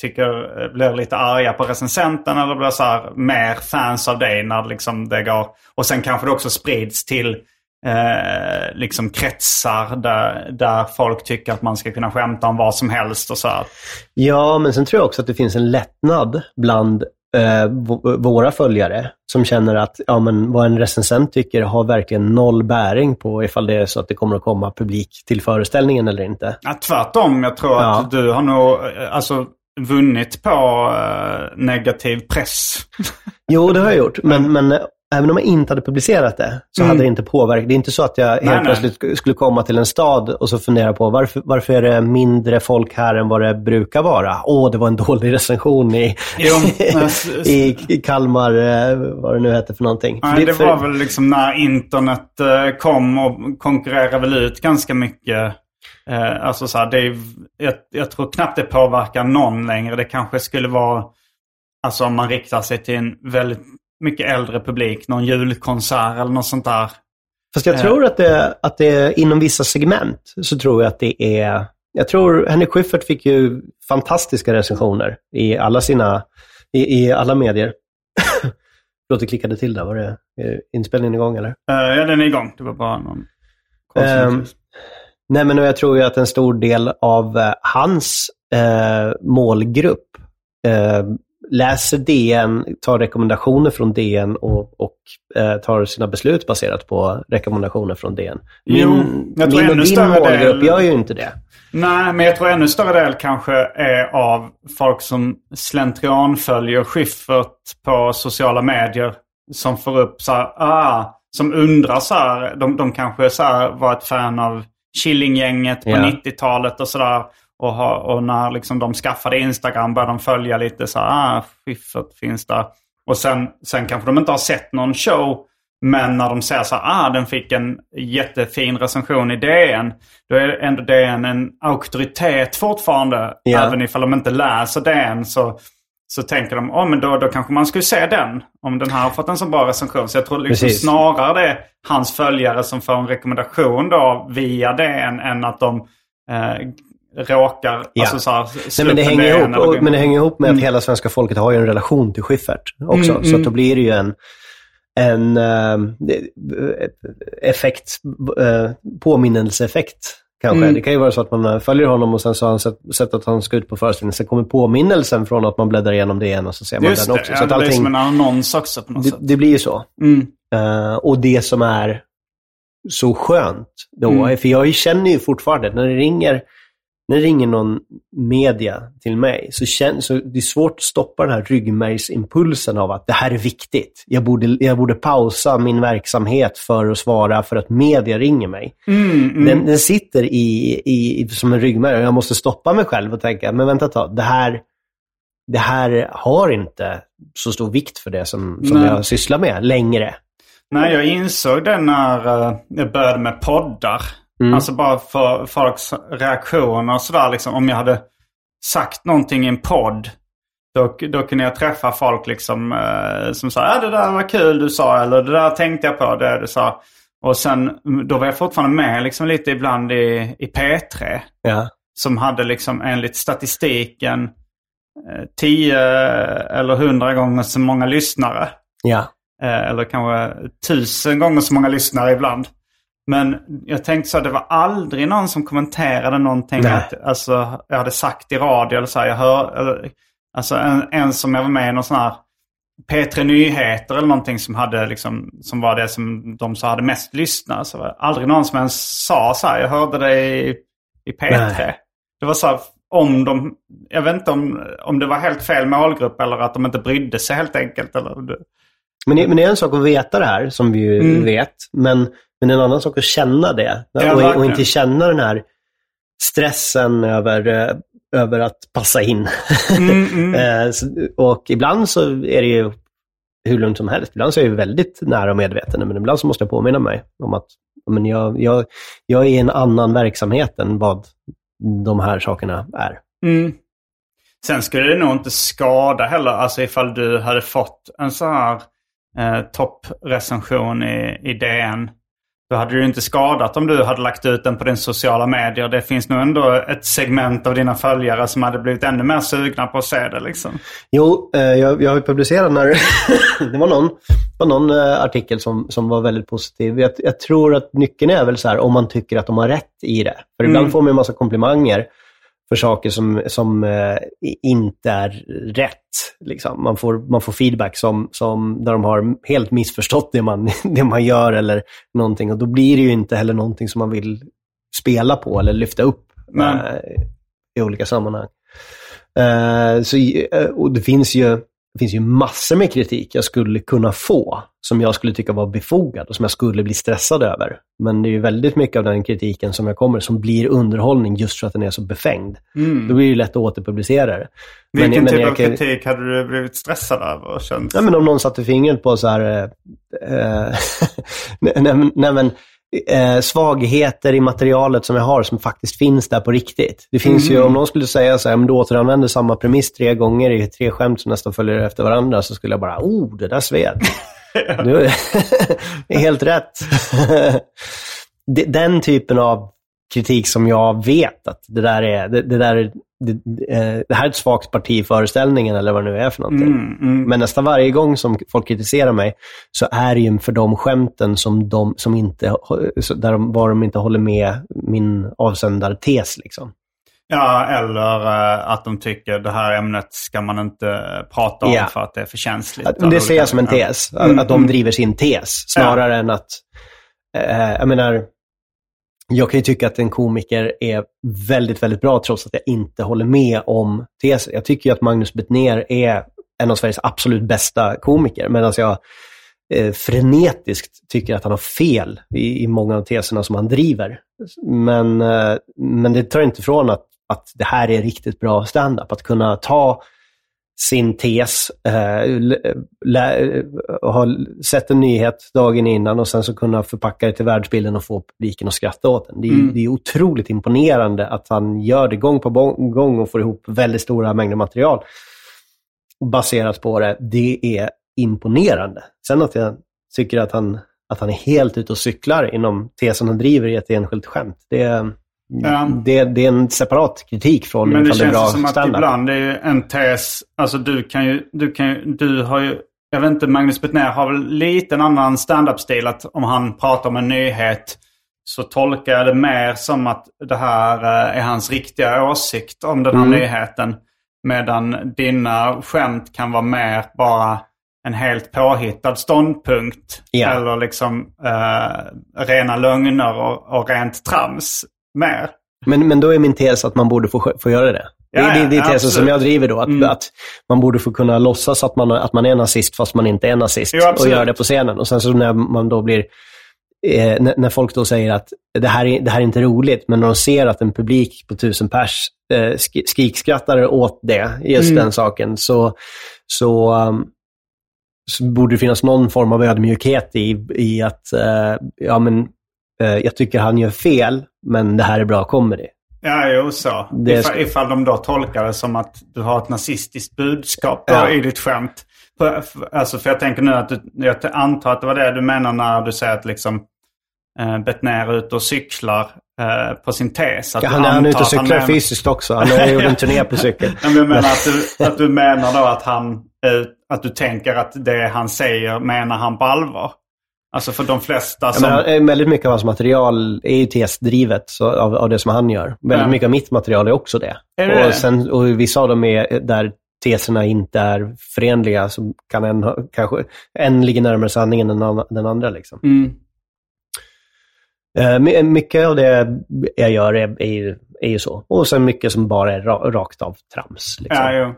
tycker, eh, blir lite arga på recensenten eller blir så här mer fans av dig när liksom det går. Och sen kanske det också sprids till eh, liksom kretsar där, där folk tycker att man ska kunna skämta om vad som helst och så här. Ja, men sen tror jag också att det finns en lättnad bland eh, våra följare som känner att ja, men vad en recensent tycker har verkligen noll bäring på ifall det är så att det kommer att komma publik till föreställningen eller inte. Ja, tvärtom, jag tror Ja. att du har nog eh, alltså, vunnit på eh, negativ press. Jo, det har jag gjort, men, men eh, även om jag inte hade publicerat det så hade det inte påverkat. Det är inte så att jag helt Mm. nej. plötsligt sk- skulle komma till en stad och så fundera på varför, varför är det mindre folk här än vad det brukar vara? Åh, det var en dålig recension i, i, i Kalmar, eh, vad det nu heter för någonting. Nej, det var väl liksom när internet eh, kom och konkurrerade väl ut ganska mycket. Eh, alltså så här, det är, jag, jag tror knappt det påverkar någon längre. Det kanske skulle vara, alltså om man riktar sig till en väldigt mycket äldre publik, någon julkonsert eller något sånt där. Fast jag Eh. tror att det, att det inom vissa segment så tror jag att det är... Jag tror Henrik Schyffert fick ju fantastiska recensioner i alla sina, i, i alla medier. Förlåt, det klickade till där. Var det är inspelningen igång eller? Eh, ja, den är igång. Det var bara någon notis. Nej, men jag tror ju att en stor del av eh, hans eh, målgrupp eh, läser DN, tar rekommendationer från DN och, och eh, tar sina beslut baserat på rekommendationer från DN. Jo, Min, jag tror min och ännu din större målgrupp del- gör ju inte det. Nej, men jag tror ännu större del kanske är av folk som slentrian följer Schyffert på sociala medier. Som får upp så här, ah, som undrar så här, de, de kanske så här var ett fan av Killinggänget på Ja. 90-talet och sådär. Och, ha, och när liksom de skaffade Instagram började de följa lite så här, ah, Schyffert finns där. Och sen, sen kanske de inte har sett någon show. Men när de säger så här, ah, den fick en jättefin recension i DN. Då är ändå DN en auktoritet fortfarande. Ja. Även ifall de inte läser DN så, så tänker de, oh, men då, då kanske man skulle se den. Om den här har fått en så bra recension. Så jag tror liksom Precis. snarare det är hans följare som får en rekommendation då via DN än att de eh, råkar Ja. alltså, så här, Nej, men, det hänger ihop, och, men det hänger ihop med Mm. att hela svenska folket har ju en relation till Schyffert också. Mm, så mm. då blir det ju en, en eh, effekt, eh, påminnelseeffekt Kanske. Mm. Det kan ju vara så att man följer honom och sen så har han sett, sett att han ska ut på föreställningen. Sen kommer påminnelsen från att man bläddrar igenom det igen och så ser man Just den det, också. ja, så att det blir allting, som en annons också på något det, sätt. det blir ju så. Mm. Eh, och det som är så skönt då, Mm. för jag känner ju fortfarande när det ringer, när det ringer någon media till mig, så, känner, så det är svårt att stoppa den här ryggmärgsimpulsen av att det här är viktigt. Jag borde, jag borde pausa min verksamhet för att svara för att media ringer mig. Mm, mm. Den, den sitter i, i, som en ryggmärg och jag måste stoppa mig själv och tänka, men vänta ett tag, det här, det här har inte så stor vikt för det som, som Nej. jag sysslar med längre. Nej, jag insåg det när eh, jag började med poddar. Mm. Alltså bara för folks reaktioner och sådär. Liksom, om jag hade sagt någonting i en podd. Då, då kunde jag träffa folk liksom, eh, som sa ja det där var kul du sa. Eller det där tänkte jag på det du sa. Och sen, då var jag fortfarande med liksom lite ibland i, i P3. Ja. Som hade liksom enligt statistiken eh, 10 eller 100 gånger så många lyssnare. Ja. Eh, eller kanske tusen gånger så många lyssnare ibland. Men jag tänkte så, det var aldrig någon som kommenterade någonting. Nej. Att, alltså, jag hade sagt i radio eller så här, jag hör, eller, alltså en, en som jag var med i någon sån här P3 Nyheter eller någonting som, hade liksom, som var det som de sa hade mest lyssnare. Så var det aldrig någon som ens sa så här, jag hörde det i, i P3. Nej. Det var så här, om de, jag vet inte om, om det var helt fel målgrupp eller att de inte brydde sig helt enkelt. Eller, Men, det, men det är en sak att veta det här, som vi ju Mm. vet. Men, men en annan sak att känna det. Och, och inte känna den här stressen över, eh, över att passa in. Mm, mm. Eh, och ibland så är det ju hur lugnt som helst. Ibland så är jag ju väldigt nära och medveten, men ibland så måste jag påminna mig om att men jag, jag, jag är i en annan verksamhet än vad de här sakerna är. Mm. Sen skulle det nog inte skada heller, alltså ifall du hade fått en sån här eh, topprecension i, i DN. Då hade det ju inte skadat om du hade lagt ut den på din sociala medier. Det finns nog ändå ett segment av dina följare som hade blivit ännu mer sugna på att se det liksom. Jo, eh, jag, jag har ju publicerat när det var någon, var någon eh, artikel som, som var väldigt positiv. Jag, jag tror att nyckeln är väl så här om man tycker att de har rätt i det. För ibland Mm. får man en massa komplimanger för saker som, som eh, inte är rätt. Liksom. Man, får, man får feedback som, som, där de har helt missförstått det man, det man gör eller någonting. Och då blir det ju inte heller någonting som man vill spela på eller lyfta upp eh, i olika sammanhang. Eh, så, eh, och det finns, ju, det finns ju massor med kritik jag skulle kunna få som jag skulle tycka var befogad och som jag skulle bli stressad över. Men det är ju väldigt mycket av den kritiken som jag kommer som blir underhållning just för att den är så befängd. Då blir det ju lätt att återpublicera det. Men- Vilken men typ jag av kritik hade du blivit stressad över? känt? Ja, men om någon satte fingret på så här, eh, eh, nej, nej, men- nej, men, eh, svagheter i materialet som jag har som faktiskt finns där på riktigt. Det finns ju, om någon skulle säga så här, men du återanvänder samma premiss tre gånger i tre skämt som nästan följer efter varandra, så skulle jag bara, oh, det där sved. Du, är helt rätt. Den typen av kritik som jag vet att det där är, det, det där är, det, eh, det här är ett svagt parti i föreställningen eller vad det nu är för någonting. Mm, mm. Men nästan varje gång som folk kritiserar mig så är det ju för de skämten som de, som inte, där de, var de inte håller med min avsändartes. Liksom. Ja, eller eh, att de tycker det här ämnet ska man inte prata om Ja. för att det är för känsligt. Att, det ser jag som en tes. Att, Mm, att de mm. driver sin tes snarare än att... Eh, jag menar, jag kan ju tycka att en komiker är väldigt, väldigt bra trots att jag inte håller med om tesen. Jag tycker ju att Magnus Bettner är en av Sveriges absolut bästa komiker, medan jag eh, frenetiskt tycker att han har fel i, i många av teserna som han driver. Men, eh, men det tar inte ifrån att, att det här är riktigt bra standup. Att kunna ta sin tes, eh, lä- ha sett en nyhet dagen innan och sen så kunna förpacka det till världsbilden och få publiken att skratta åt den. Det är, Mm. det är otroligt imponerande att han gör det gång på gång och får ihop väldigt stora mängder material baserat på det. Det är imponerande. Sen att jag tycker att han, att han är helt ute och cyklar inom tesen han driver i ett enskilt skämt. Det, Ja. det, det är en separat kritik från Men det känns bra ju som att ibland är en tes, alltså du kan ju, du kan ju, du har ju, jag vet inte, Magnus Bettner har väl lite en annan stand-up-stil. Att om han pratar om en nyhet så tolkar jag det mer som att det här eh, är hans riktiga åsikt om den här Mm. nyheten. Medan dina skämt kan vara mer bara en helt påhittad ståndpunkt. Ja. Eller liksom eh, rena lögner och, och rent trams mer. Men, men då är min tes att man borde få, få göra det. Det, Ja, det, det är tesen absolut. som jag driver då. Att, Mm. att man borde få kunna låtsas att man, att man är nazist fast man inte är nazist. Jo, och göra det på scenen. Och sen så när man då blir... Eh, när, när folk då säger att det här, är, det här är inte roligt, men när de ser att en publik på tusen pers eh, sk- skrikskrattar åt det, just Mm. den saken, så, så, um, så borde det finnas någon form av ödmjukhet i, i att eh, ja, men, jag tycker han gör fel, men det här är bra comedy. Ja, jo så. Det ifall, ifall de då tolkar det som att du har ett nazistiskt budskap Ja. i ditt skämt. För, för, alltså, för jag tänker nu att du, jag antar att det var det du menar när du säger att liksom eh, Bettner är ute och cyklar eh, på sin tes. Att Ja, han, är- han är ute och cyklar menar- fysiskt också. Han har gjort en turné på cykel. Men jag menar att du, att du menar då att han, eh, att du tänker att det han säger menar han på allvar. Alltså för de flesta Jag som... menar, eh, väldigt mycket av hans material är ju tesdrivet av, av det som han gör. Väldigt Ja. mycket av mitt material är också det. Är det och, sen, och vissa av dem är där teserna inte är förenliga, så kan en, kanske, en ligger närmare sanningen än den andra. Liksom. Mm. Eh, my- mycket av det jag gör är, är, ju, är ju så. Och sen mycket som bara är ra, rakt av trams. Liksom. Ja,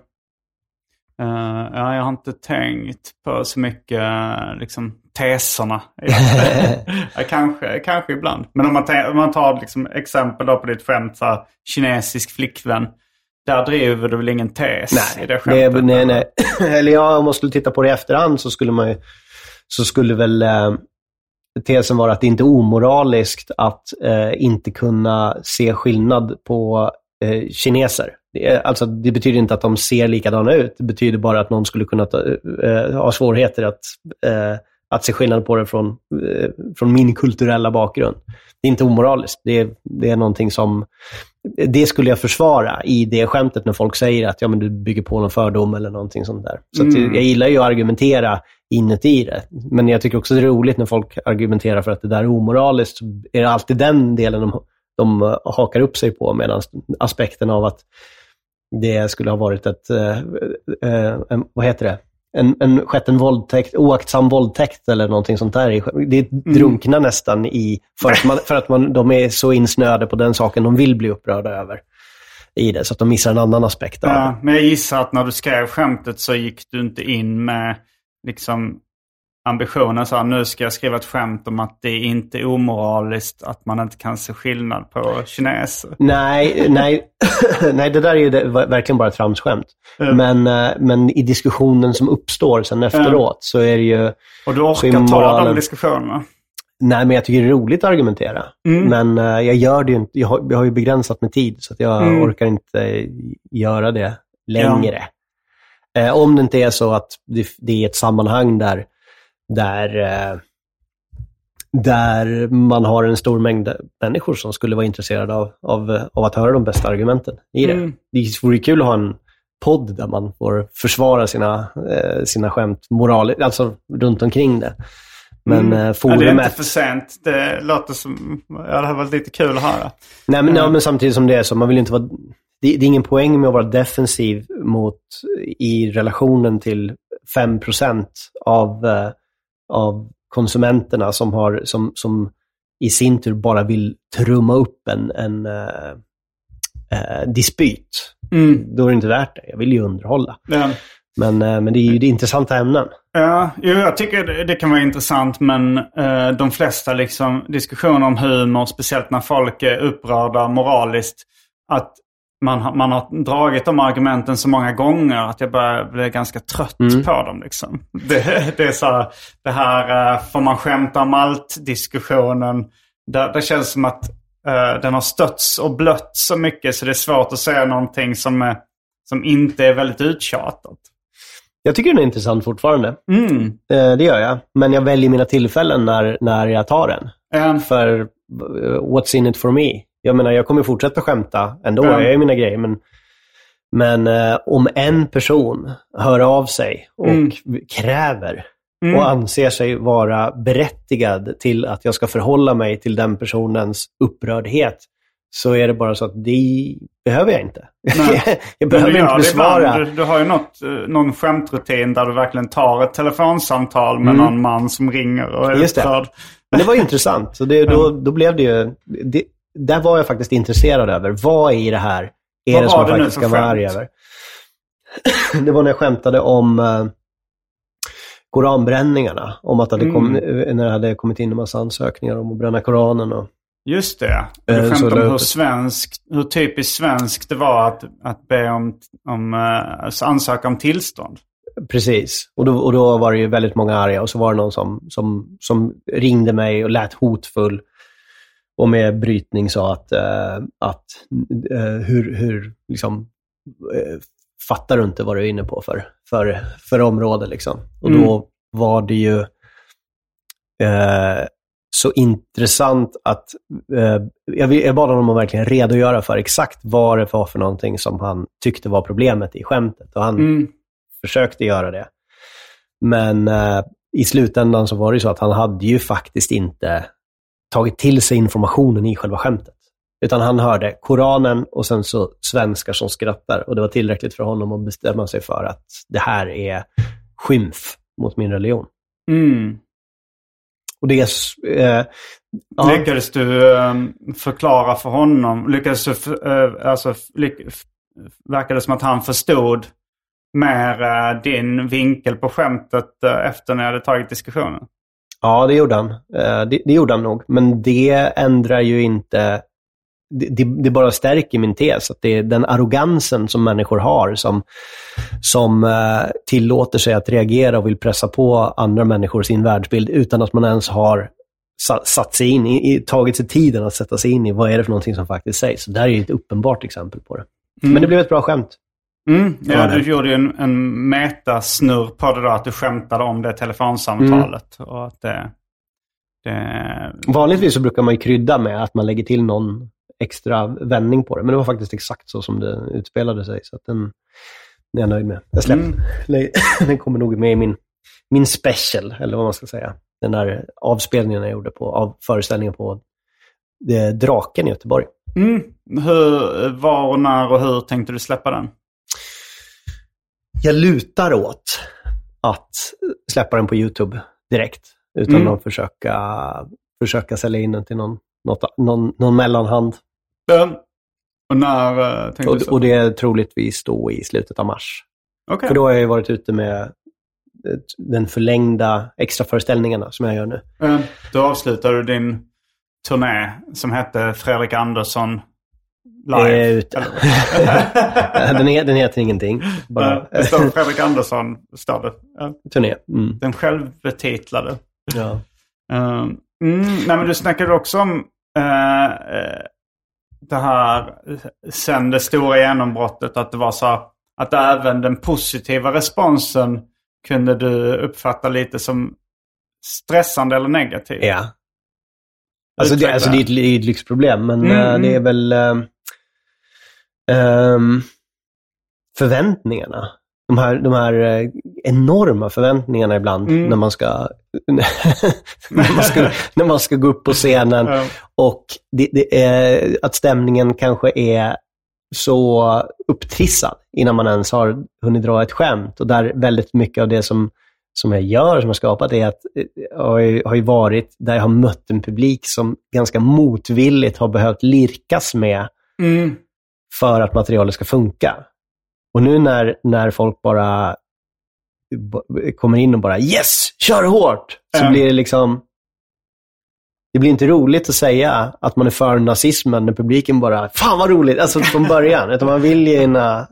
Eh, ja, jag har inte tänkt på så mycket eh, liksom, teserna. kanske, kanske ibland. Men om man, tar- om man tar liksom, exempel då på ditt skämt, så här, kinesisk flickvän. Där driver du väl ingen tes i det Nej, skämtet? nej, eller? nej. Eller ja, om man skulle titta på det i efterhand så skulle man ju, så skulle väl eh, tesen vara att det inte är omoraliskt att eh, inte kunna se skillnad på eh, kineser. Det, alltså, det betyder inte att de ser likadana ut. Det betyder bara att någon skulle kunna ta, eh, ha svårigheter att, eh, att se skillnad på det från, eh, från min kulturella bakgrund. Det är inte omoraliskt. Det det är någonting som... Det skulle jag försvara i det skämtet när folk säger att ja, men du bygger på någon fördom eller någonting sånt där. Så Mm. jag gillar ju att argumentera inuti det. Men jag tycker också det är roligt när folk argumenterar för att det där är omoraliskt. Så är det alltid den delen de, de hakar upp sig på, medan aspekten av att det skulle ha varit ett, eh, eh, en, vad heter det? En, en, skett en våldtäkt, oaktsam våldtäkt eller någonting sånt där. Det drunknar nästan i, för att, man, för att man, de är så insnöade på den saken de vill bli upprörda över i det, så att de missar en annan aspekt av det. Ja, men jag gissar att när du skrev skämtet så gick du inte in med liksom ambitionen så här, nu ska jag skriva ett skämt om att det inte är omoraliskt att man inte kan se skillnad på kineser. Nej, nej, nej, det där är ju det, verkligen bara ett tramsskämt. Mm. Men, eh, men i diskussionen som uppstår sen efteråt så är det ju... Och du orkar ta moralen- de diskussionerna. Nej, men jag tycker det är roligt att argumentera. Mm. Men eh, jag gör det ju inte. Jag har, jag har ju begränsat med tid, så att jag Mm. orkar inte göra det längre. Eh, om det inte är så att det, det är ett sammanhang där, där, eh, där man har en stor mängd människor som skulle vara intresserade av, av, av att höra de bästa argumenten i det. Mm. Det vore kul att ha en podd där man får försvara sina, eh, sina skämt moraliskt, alltså runt omkring det. Men Mm. eh, Ja, det är forumet... inte för sent. Det låter som... Ja, det har varit lite kul att höra. Nej, men, Ja. ja, men samtidigt som det är så, man vill inte vara... Det, det är ingen poäng med att vara defensiv mot, i relationen till 5% av, av konsumenterna som, har, som, som i sin tur bara vill trumma upp en, en eh, eh, dispyt. Mm. Då är det inte värt det. Jag vill ju underhålla. Ja. Men, eh, men det är ju det intressanta ämnen. Ja, jo, jag tycker det, det kan vara intressant men eh, de flesta liksom, diskussioner om humor, speciellt när folk är upprörda moraliskt, att man, har- man har dragit de argumenten så många gånger att jag börjar bli ganska trött Mm. på dem. Liksom. Det, det är så här, det här eh, får man skämta om allt-diskussionen. Det, det känns som att eh, den har stötts och blött så mycket så det är svårt att säga någonting som, är, som inte är väldigt uttjatat. Jag tycker den är intressant fortfarande. Mm. Eh, det gör jag. Men jag väljer mina tillfällen när, när jag tar den. Eh, för uh, what's in it for me? Jag menar, jag kommer fortsätta skämta ändå. Ja. Jag gör mina grejer. Men, men eh, om en person hör av sig och Mm. kräver Mm. och anser sig vara berättigad till att jag ska förhålla mig till den personens upprördhet, så är det bara så att det behöver jag inte. Jag behöver du inte besvara. Du, du har ju något, eh, någon skämtrutin där du verkligen tar ett telefonsamtal med Mm. någon man som ringer och är Just det. upprörd. Men det var intressant. Så det, då, då blev det ju... Det, där var jag faktiskt intresserad över. Vad i det här är Vad det som var jag faktiskt ska vara arg över? det var när jag skämtade om eh, koranbränningarna. Om att det hade Mm. kom, när det hade kommit in en massa ansökningar om att bränna koranen. Och, Just det. Du Eh, skämtade om hur, svensk, hur typiskt svenskt det var att, att be om, om uh, ansöka om tillstånd. Precis. Och då, och då var det ju väldigt många arga och så var det någon som, som, som ringde mig och lät hotfull och med brytning sa att, eh, att eh, hur, hur liksom, eh, fattar du inte vad du är inne på för, för, för område liksom. Och då var det ju eh, så intressant att eh, jag, jag bad honom att verkligen redogöra för exakt vad det var för någonting som han tyckte var problemet i skämtet. Och han Mm. försökte göra det. Men eh, i slutändan så var det ju så att han hade ju faktiskt inte tagit till sig informationen i själva skämtet. Utan han hörde Koranen och sen så svenskar som skrattar. Och det var tillräckligt för honom att bestämma sig för att det här är skymf mot min religion. Mm. Och det Eh, ja, Lyckades du eh, förklara för honom? Lyckades du, eh, alltså, lyck, verkade det som att han förstod mer eh, din vinkel på skämtet eh, efter när jag hade tagit diskussionen? Ja, det gjorde han. Eh, det, det gjorde han nog. Men det ändrar ju inte... Det, det, det bara stärker min tes. Att det är den arrogansen som människor har som, som eh, tillåter sig att reagera och vill pressa på andra människor sin världsbild utan att man ens har sa- satt sig in i, i, tagit sig tiden att sätta sig in i vad är det för någonting som faktiskt sägs. Så där är ju ett uppenbart exempel på det. Men det blev ett bra skämt. Mm. Ja, du gjorde ju en, en metasnurr på det då, att du skämtade om det telefonsamtalet. Mm. Och att det, det, Vanligtvis så brukar man ju krydda med att man lägger till någon extra vändning på det. Men det var faktiskt exakt så som det utspelade sig. Så att den, den är jag nöjd med. Jag släpper. Mm. Den kommer nog med i min, min special, eller vad man ska säga. Den där avspelningen jag gjorde på, av föreställningen på det, Draken i Göteborg. mm. Hur, var och när och hur tänkte du släppa den? Jag lutar åt att släppa den på YouTube direkt. Utan Mm. att försöka, försöka sälja in den till någon, något, någon, någon mellanhand. Den. Och när uh, tänkte du Och, så? och det är troligtvis då i slutet av mars. Okej. För då har jag ju varit ute med eh, den förlängda extra föreställningarna som jag gör nu. Eh, Då avslutar du din turné som hette Fredrik Andersson live. är ute. den, är, den heter ingenting. Bara Eh, Det står Fredrik Andersson, står det. Turné. Mm. Den självbetitlade. Ja. Eh, Mm, nej, men du snackade också om eh, eh, det här sen det stora genombrottet. Att det var så att även den positiva responsen kunde du uppfatta lite som stressande eller negativ. ja. Alltså det, alltså det är ett, det är ett lyxproblem, men Mm, eh, mm. det är väl ehm, förväntningarna. De här, de här eh, enorma förväntningarna ibland Mm. när, man ska, när, man ska, när man ska gå upp på scenen. Ja. Och det, det är, att stämningen kanske är så upptrissad innan man ens har hunnit dra ett skämt. Och där väldigt mycket av det som, som jag gör, som jag skapat, är att, eh, har, ju, har ju varit där jag har mött en publik som ganska motvilligt har behövt lirkas med Mm. För att materialet ska funka. Och nu när, när folk bara kommer in och bara yes, kör hårt, så Mm. blir det liksom... Det blir inte roligt att säga att man är för nazismen när publiken bara, fan vad roligt, alltså från början. Utan man vill ju gärna,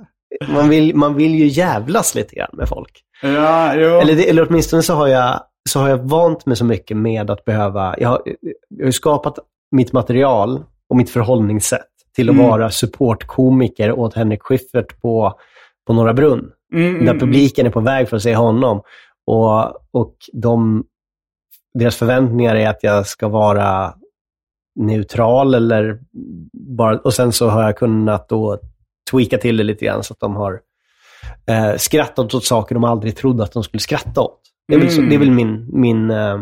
man vill, man vill ju jävlas lite grann med folk. Ja. Eller, det, eller åtminstone så har, jag, så har jag vant mig så mycket med att behöva... Jag har, jag har skapat mitt material och mitt förhållningssätt till att Mm. vara supportkomiker åt Henrik Schyffert på, på Norra Brunn. Mm, mm, Där mm. publiken är på väg för att se honom. Och, och de, deras förväntningar är att jag ska vara neutral eller bara... Och sen så har jag kunnat då tweaka till det lite grann så att de har eh, skrattat åt saker de aldrig trodde att de skulle skratta åt. Det är väl, så, Mm. det är väl min, min, eh,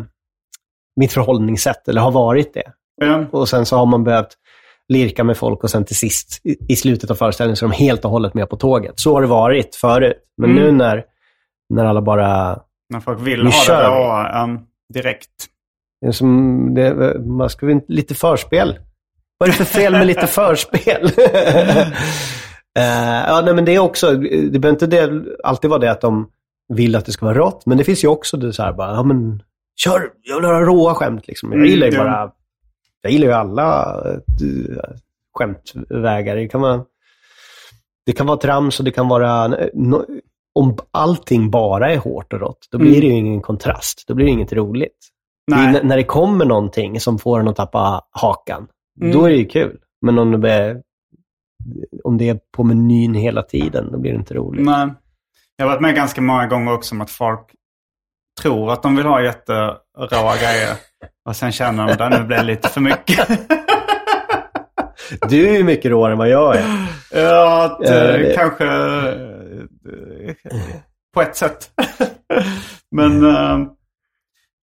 mitt förhållningssätt, eller har varit det. Ja. Och sen så har man behövt lirka med folk och sen till sist, i, i slutet av föreställningen, så är de helt och hållet med på tåget. Så har det varit förut. Men Mm. nu när, när alla bara... När folk vill ha kör det då, um, direkt. Det är som, det, man ska väl lite förspel. Vad är det för fel med lite förspel? Eh, ja, nej, men det är också, det behöver inte det, alltid vara det att de vill att det ska vara rått, men det finns ju också det så här bara, ja men kör, jag vill ha råa skämt liksom. Jag Mm, gillar ju bara, jag gillar ju alla eh, skämtvägar. Det kan vara, det kan vara trams och det kan vara, no, om allting bara är hårt och rått, då blir Mm. det ju ingen kontrast. Då blir det inget roligt. Det när det kommer någonting som får en att tappa hakan, Mm. då är det ju kul. Men om det, är, om det är på menyn hela tiden, då blir det inte roligt. Nej. Jag har varit med ganska många gånger också om att folk tror att de vill ha jätteråa grejer. Och sen känner de att nu blir det lite för mycket. Du är ju mycket råare än vad jag är. ja, att, Ja, eh, det- kanske eh, på ett sätt. Men eh,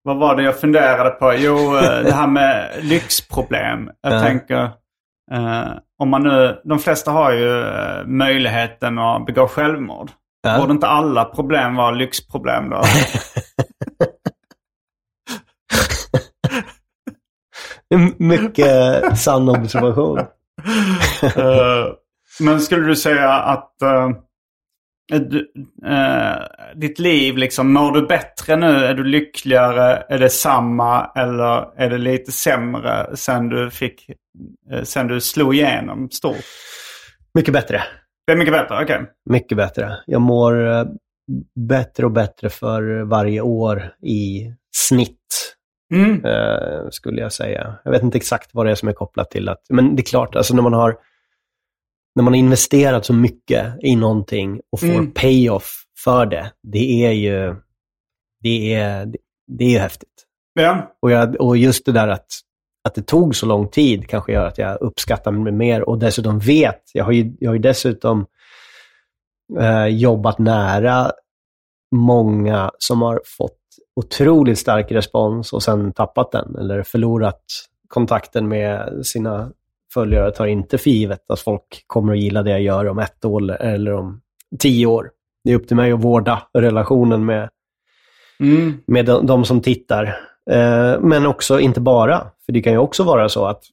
vad var det jag funderade på? Jo, det här med lyxproblem. Jag Ja. tänker, om man nu, de flesta har ju möjligheten att begå självmord. Ja. Borde inte alla problem vara lyxproblem då? Mycket sann observation. Eh, men skulle du säga att eh, du, ditt liv, liksom, mår du bättre nu? Är du lyckligare? Är det samma? Eller är det lite sämre sen du, fick, sen du slog igenom stort? Mycket bättre. Det är mycket bättre, okej. Mycket bättre. Jag mår eh, bättre och bättre för varje år i snitt, Mm. eh, skulle jag säga. Jag vet inte exakt vad det är som är kopplat till att, men det är klart, alltså när man har när man har investerat så mycket i någonting och får Mm. payoff för det, det är ju det är, det är ju häftigt. Ja. Och, jag, och just det där att, att det tog så lång tid kanske gör att jag uppskattar mig mer och dessutom vet, jag har ju, jag har ju dessutom eh, jobbat nära många som har fått otroligt stark respons och sen tappat den eller förlorat kontakten med sina följare. Tar inte för givet att folk kommer att gilla det jag gör om ett år eller om tio år. Det är upp till mig att vårda relationen med, Mm. med de, de som tittar. Eh, men också, inte bara, för det kan ju också vara så att,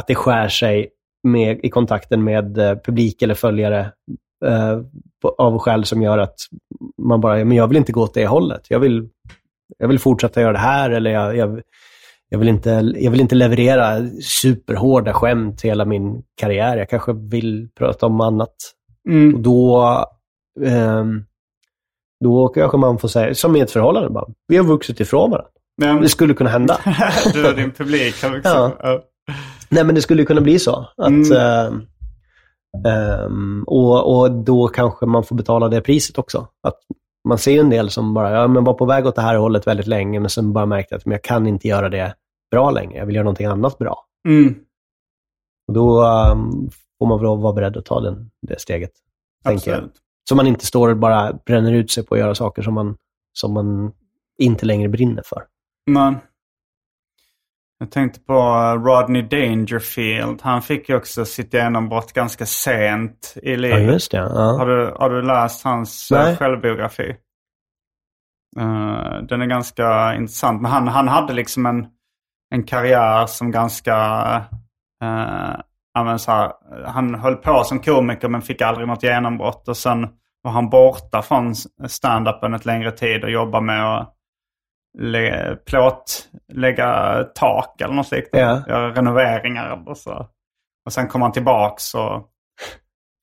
att det skär sig med, i kontakten med eh, publik eller följare eh, av skäl som gör att man bara, men jag vill inte gå åt det hållet. Jag vill, jag vill fortsätta göra det här eller jag, jag, jag, vill inte, jag vill inte leverera superhårda skämt hela min karriär. Jag kanske vill prata om annat. Mm. Och då, ehm, då kanske man får säga, som i ett förhållande bara, vi har vuxit ifrån varandra. Ja. Det skulle kunna hända. du och din publik också... Ja. Ja. Nej, men det skulle kunna bli så. Att, Mm. ehm, ehm, och, och då kanske man får betala det priset också. Att man ser en del som bara, ja, men var på väg åt det här hållet väldigt länge, men sen bara märkte att men jag kan inte göra det bra längre. Jag vill göra någonting annat bra. Mm. Och då ehm, får man väl vara beredd att ta den, det steget. Tänker jag. Absolut. Så man inte står och bara bränner ut sig på att göra saker som man, som man inte längre brinner för. Men jag tänkte på uh, Rodney Dangerfield. Han fick ju också sitt genombrott ganska sent i Ja, livet. just det. har, Ja. du, har du läst hans uh, Nej. självbiografi? Uh, den är ganska intressant. Men han, han hade liksom en, en karriär som ganska... Uh, ja, här, han höll på som komiker men fick aldrig något genombrott. Och sen var han borta från stand-upen ett längre tid och jobbade med att lä plåt, lägga tak eller något liknande. Ja. Göra renoveringar och så. Och sen kom han tillbaks och,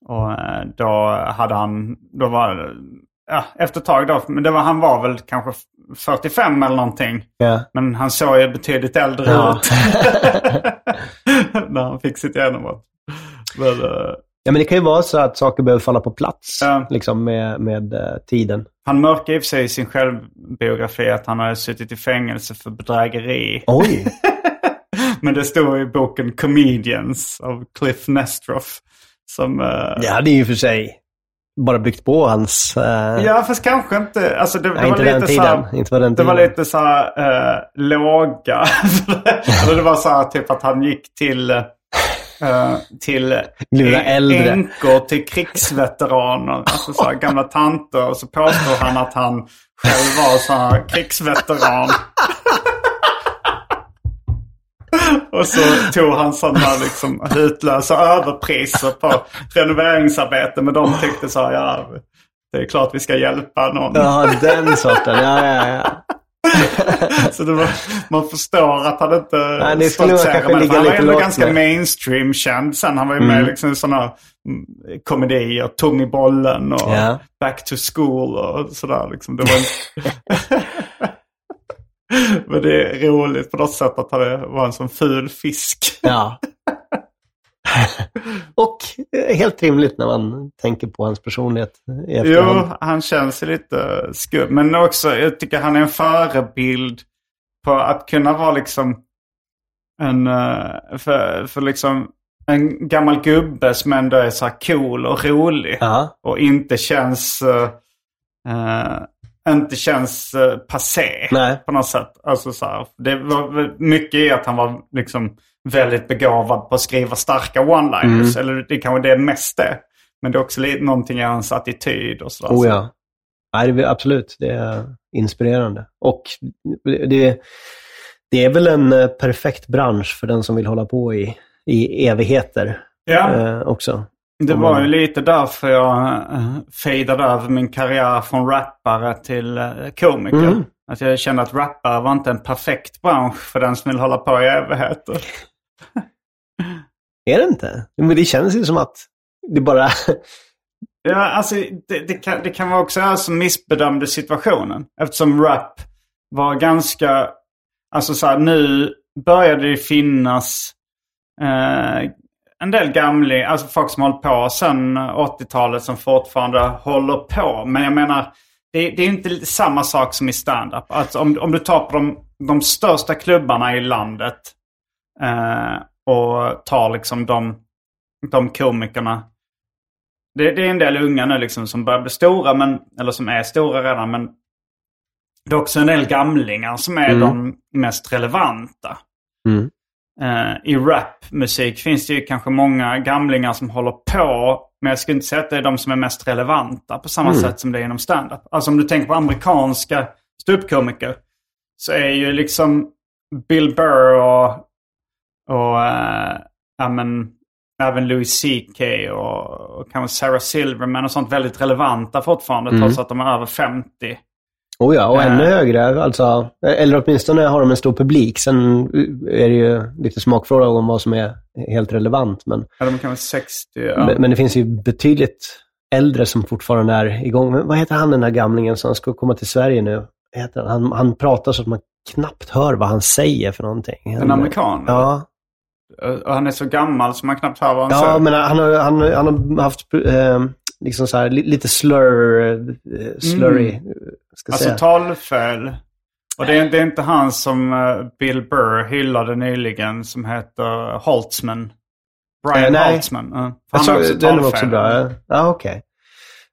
och eh, då hade han, då var ja, efter ett tag då, men det var, han var väl kanske 45 eller någonting. Ja. Men han såg ju betydligt äldre Ja. ut. När han fick sitt genombrott. Men, eh, ja, men det kan ju vara så att saker behöver falla på plats Ja. liksom med, med eh, tiden. Han mörkade i och för sig i sin självbiografi att han hade suttit i fängelse för bedrägeri. Oj! Men det står i boken Comedians av Cliff Nestroff. Som, eh, Det hade ju för sig bara byggt på hans... eh, Ja, fast kanske inte. Alltså det, det nej, var inte lite så här, Inte den Det tiden. var lite så här eh, låga. Eller det var så här typ att han gick till, eh, till Lura äldre. änkor till krigsveteraner. Alltså så gamla tanter. Och så påstod han att han själv var så här krigsveteran. Och så tog han sådana liksom hutlösa överpriser på renoveringsarbete. Men de tyckte så här, ja, det är klart vi ska hjälpa någon. Ja, den sorten. Ja, ja, ja. Så var, man förstår att han inte Nej, det skulle kanske ligga Han var ändå ganska mainstream-känd sen. Han var ju med liksom i sådana mm, komedier. Tung i bollen och Ja. Back to school och sådär. Liksom. Det var en... Men det är roligt på något sätt att han var en sån ful fisk. ja. Och eh, helt rimligt när man tänker på hans personlighet i Jo, efterhand. han känns lite skum. Men också, jag tycker han är en förebild på att kunna vara liksom en, eh, för, för liksom en gammal gubbe som ändå är så här cool och rolig. Ja. Och inte känns, eh, inte känns uh, passé Nej. på något sätt. Alltså så här, det var mycket i att han var liksom väldigt begåvad på att skriva starka one-liners. Mm. Eller det kanske det är mest det. Men det är också lite någonting i hans attityd och sådär. Oh ja. Nej, det är, absolut. Det är inspirerande. Och det, det är väl en eh, perfekt bransch för den som vill hålla på i, i evigheter Ja, eh, också. det var ju lite därför jag uh, fejdade över min karriär från rappare till uh, komiker. Mm. Att jag kände att rappare var inte en perfekt bransch för den som vill hålla på i evigheter. Är det inte? Men det känns ju som att det bara... Ja, alltså det, det, kan, det kan vara också jag som missbedömde situationen. Eftersom rap var ganska... Alltså så här, nu började det finnas eh, en del gamla, alltså folk som hållit på sedan 80-talet som fortfarande håller på. Men jag menar, det, det är inte samma sak som i standup. Alltså om, om du tar på de, de största klubbarna i landet eh, och tar liksom de, de komikerna det, det är en del unga nu liksom som börjar bli stora, men, eller som är stora redan. Men det är också en del gamlingar som är Mm. de mest relevanta. Mm. Eh, I rapmusik finns det ju kanske många gamlingar som håller på. Men jag skulle inte säga att det är de som är mest relevanta på samma Mm. sätt som det är inom stand-up. Alltså om du tänker på amerikanska ståuppkomiker. Så är ju liksom Bill Burr och, och eh, ja, men, även Louis CK och, och kanske Sarah Silverman och sånt väldigt relevanta fortfarande Mm. trots att de är över 50. Oh ja, och Eh. ännu högre. Alltså, eller åtminstone har de en stor publik. Sen är det ju lite smakfråga om vad som är helt relevant. Men, Ja, de är kanske 60. Ja. men, men det finns ju betydligt äldre som fortfarande är igång. Men vad heter han den där gamlingen som ska komma till Sverige nu? Heter han? Han, han pratar så att man knappt hör vad han säger för någonting. En amerikan? Ja, Och han är så gammal så man knappt hör vad han ja säger. men han har, han, han har haft eh, liksom så här, li- lite slur, eh, slurry, Mm. eh, ska Alltså säga. talfel. Och det är, det är inte han som eh, Bill Burr hyllade nyligen som heter Holtzman. Brian Eh, nej. Holtzman. Ja. Jag han såg, också den var också bra. Ja, ja okej.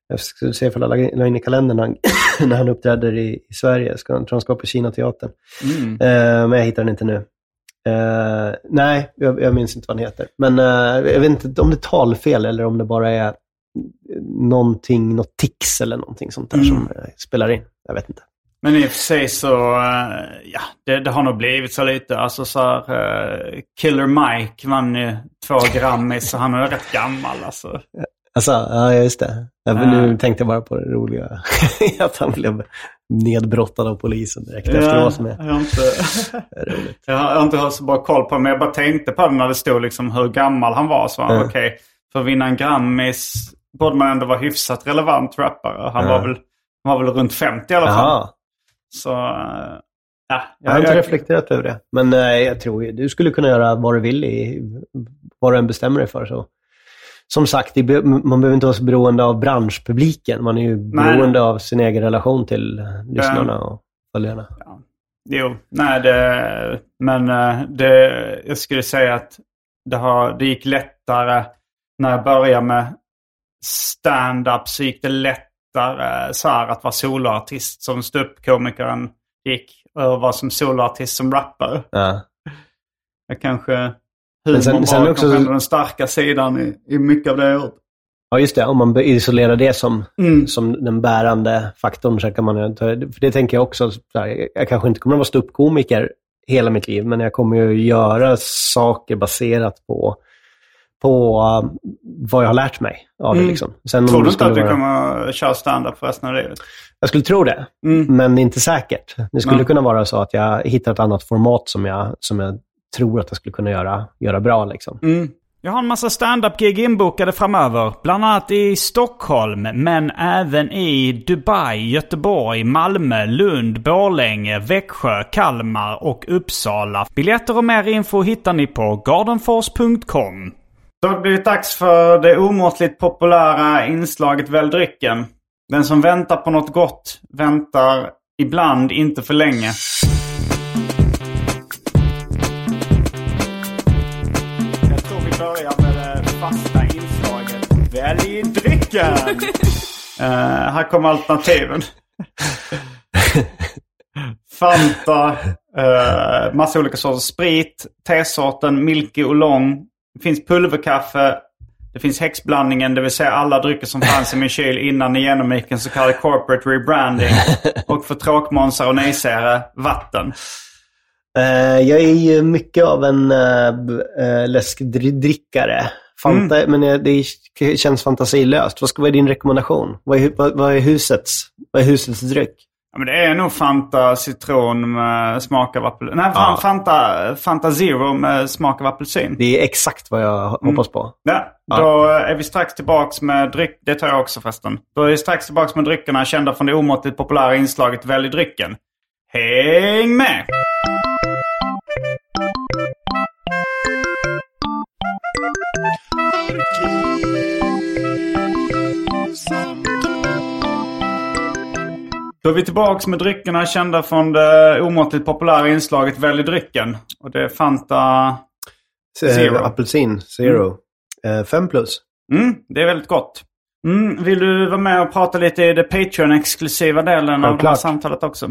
Jag skulle se ifall jag la in i kalendern när han, uppträder i, i Sverige. Ska, jag tror han ska på Kina-teatern. Mm. Eh, men jag hittar den inte nu. Eh, nej, jag, jag minns inte vad den heter. Men eh, jag vet inte om det är talfel eller om det bara är någonting, något tics eller någonting sånt där Mm. som eh, spelar in. Jag vet inte. Men i och för sig så, ja, det, det har nog blivit så lite. Alltså så här, eh, Killer Mike vann ju två Grammis så han är rätt gammal alltså. Alltså, ja just det. Ja. nu tänkte jag bara på det roliga. att han blev nedbrottad av polisen direkt efter vad som är jag, har inte, roligt. jag har inte så bra koll på det, men jag bara tänkte på det när det stod liksom hur gammal han var. Så var Ja. okej, för att vinna en Grammis borde man ändå vara hyfsat relevant rappare. Han Ja. var, väl, han var väl runt 50 i alla fall. Så, ja. Jag har inte reflekterat över det. Men eh, jag tror du skulle kunna göra vad du vill i vad du än bestämmer dig för. Så. Som sagt, man behöver inte vara så beroende av branschpubliken. Man är ju Nej. beroende av sin egen relation till lyssnarna och följarna. Jo, nej det, men eh, det, jag skulle säga att det, har, det gick lättare när jag började med stand-up så gick det lättare så här, att vara soloartist som ståuppkomikern gick. Och vara som soloartist som rappare. Ja. Jag kanske... Men Humor sen- sen, var också- den starka sidan i, i mycket av det jag gjort. Ja, just det. Om man isolerar det som, Mm. som den bärande faktorn så kan man. För det tänker jag också. Här, jag- kanske inte kommer att vara ståuppkomiker hela mitt liv, men jag kommer ju göra saker baserat på, på uh, vad jag har lärt mig av det. Mm. Liksom. Sen Tror det du inte att du vara- kommer köra stand-up för resten av livet? Jag skulle tro det, Mm. men inte säkert. Det skulle Nej. kunna vara så att jag hittar ett annat format som jag, som jag tror att jag skulle kunna göra, göra bra. Liksom. Mm. Jag har en massa stand-up-gig inbokade framöver. Bland annat i Stockholm, men även i Dubai, Göteborg, Malmö, Lund, Borlänge, Växjö, Kalmar och Uppsala. Biljetter och mer info hittar ni på gardenfors.com. Det har blivit dags för det omåttligt populära inslaget Välj drycken. Den som väntar på något gott väntar ibland inte för länge. Välj drycken! Eh, här kommer alternativen. Fanta, uh, massa olika sorters sprit, tesorten Milky Oolong. Det finns pulverkaffe. Det finns häxblandningen, det vill säga alla drycker som fanns i min kyl innan ni genomgick en så kallad corporate rebranding. Och för tråkmånsar och nejsägare, vatten. Eh, jag är ju mycket av en uh, läskdrickare. Fanta, Mm. Men eh, det känns fantasilöst. Vad ska vara din rekommendation? Vad är, vad, vad är husets? Vad är husets dryck? Ja, men det är nog Fanta citron med smak av apelsin. Nej, Ja. Fanta, Fanta Zero med smak av apelsin. Det är exakt vad jag hoppas på. Ja, då är vi strax tillbaks med dryck. Det tar jag också förresten. Då är vi strax tillbaks med dryckerna kända från det omåttligt populära inslaget Välj drycken. Häng med! Då är vi tillbaks med dryckerna kända från det omåttligt populära inslaget Välj drycken. Och det är Fanta... Eh, Zero. Apelsin, zero. Eh, fem plus. Mm, det är väldigt gott. Mm, vill du vara med och prata lite i det Patreon-exklusiva delen av det här samtalet också?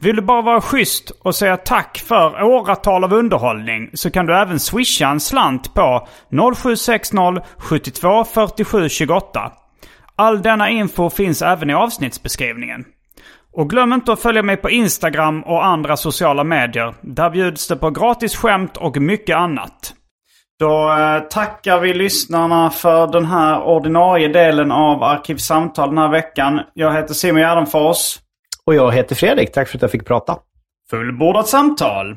Vill du bara vara schysst och säga tack för åratal av underhållning så kan du även swisha en slant på 0760 72 47 28. All denna info finns även i avsnittsbeskrivningen. Och glöm inte att följa mig på Instagram och andra sociala medier. Där bjuds det på gratis skämt och mycket annat. Då eh, tackar vi lyssnarna för den här ordinarie delen av Arkivsamtal den här veckan. Jag heter Simon Gärdenfors. Och jag heter Fredrik. Tack för att jag fick prata. Fullbordat samtal.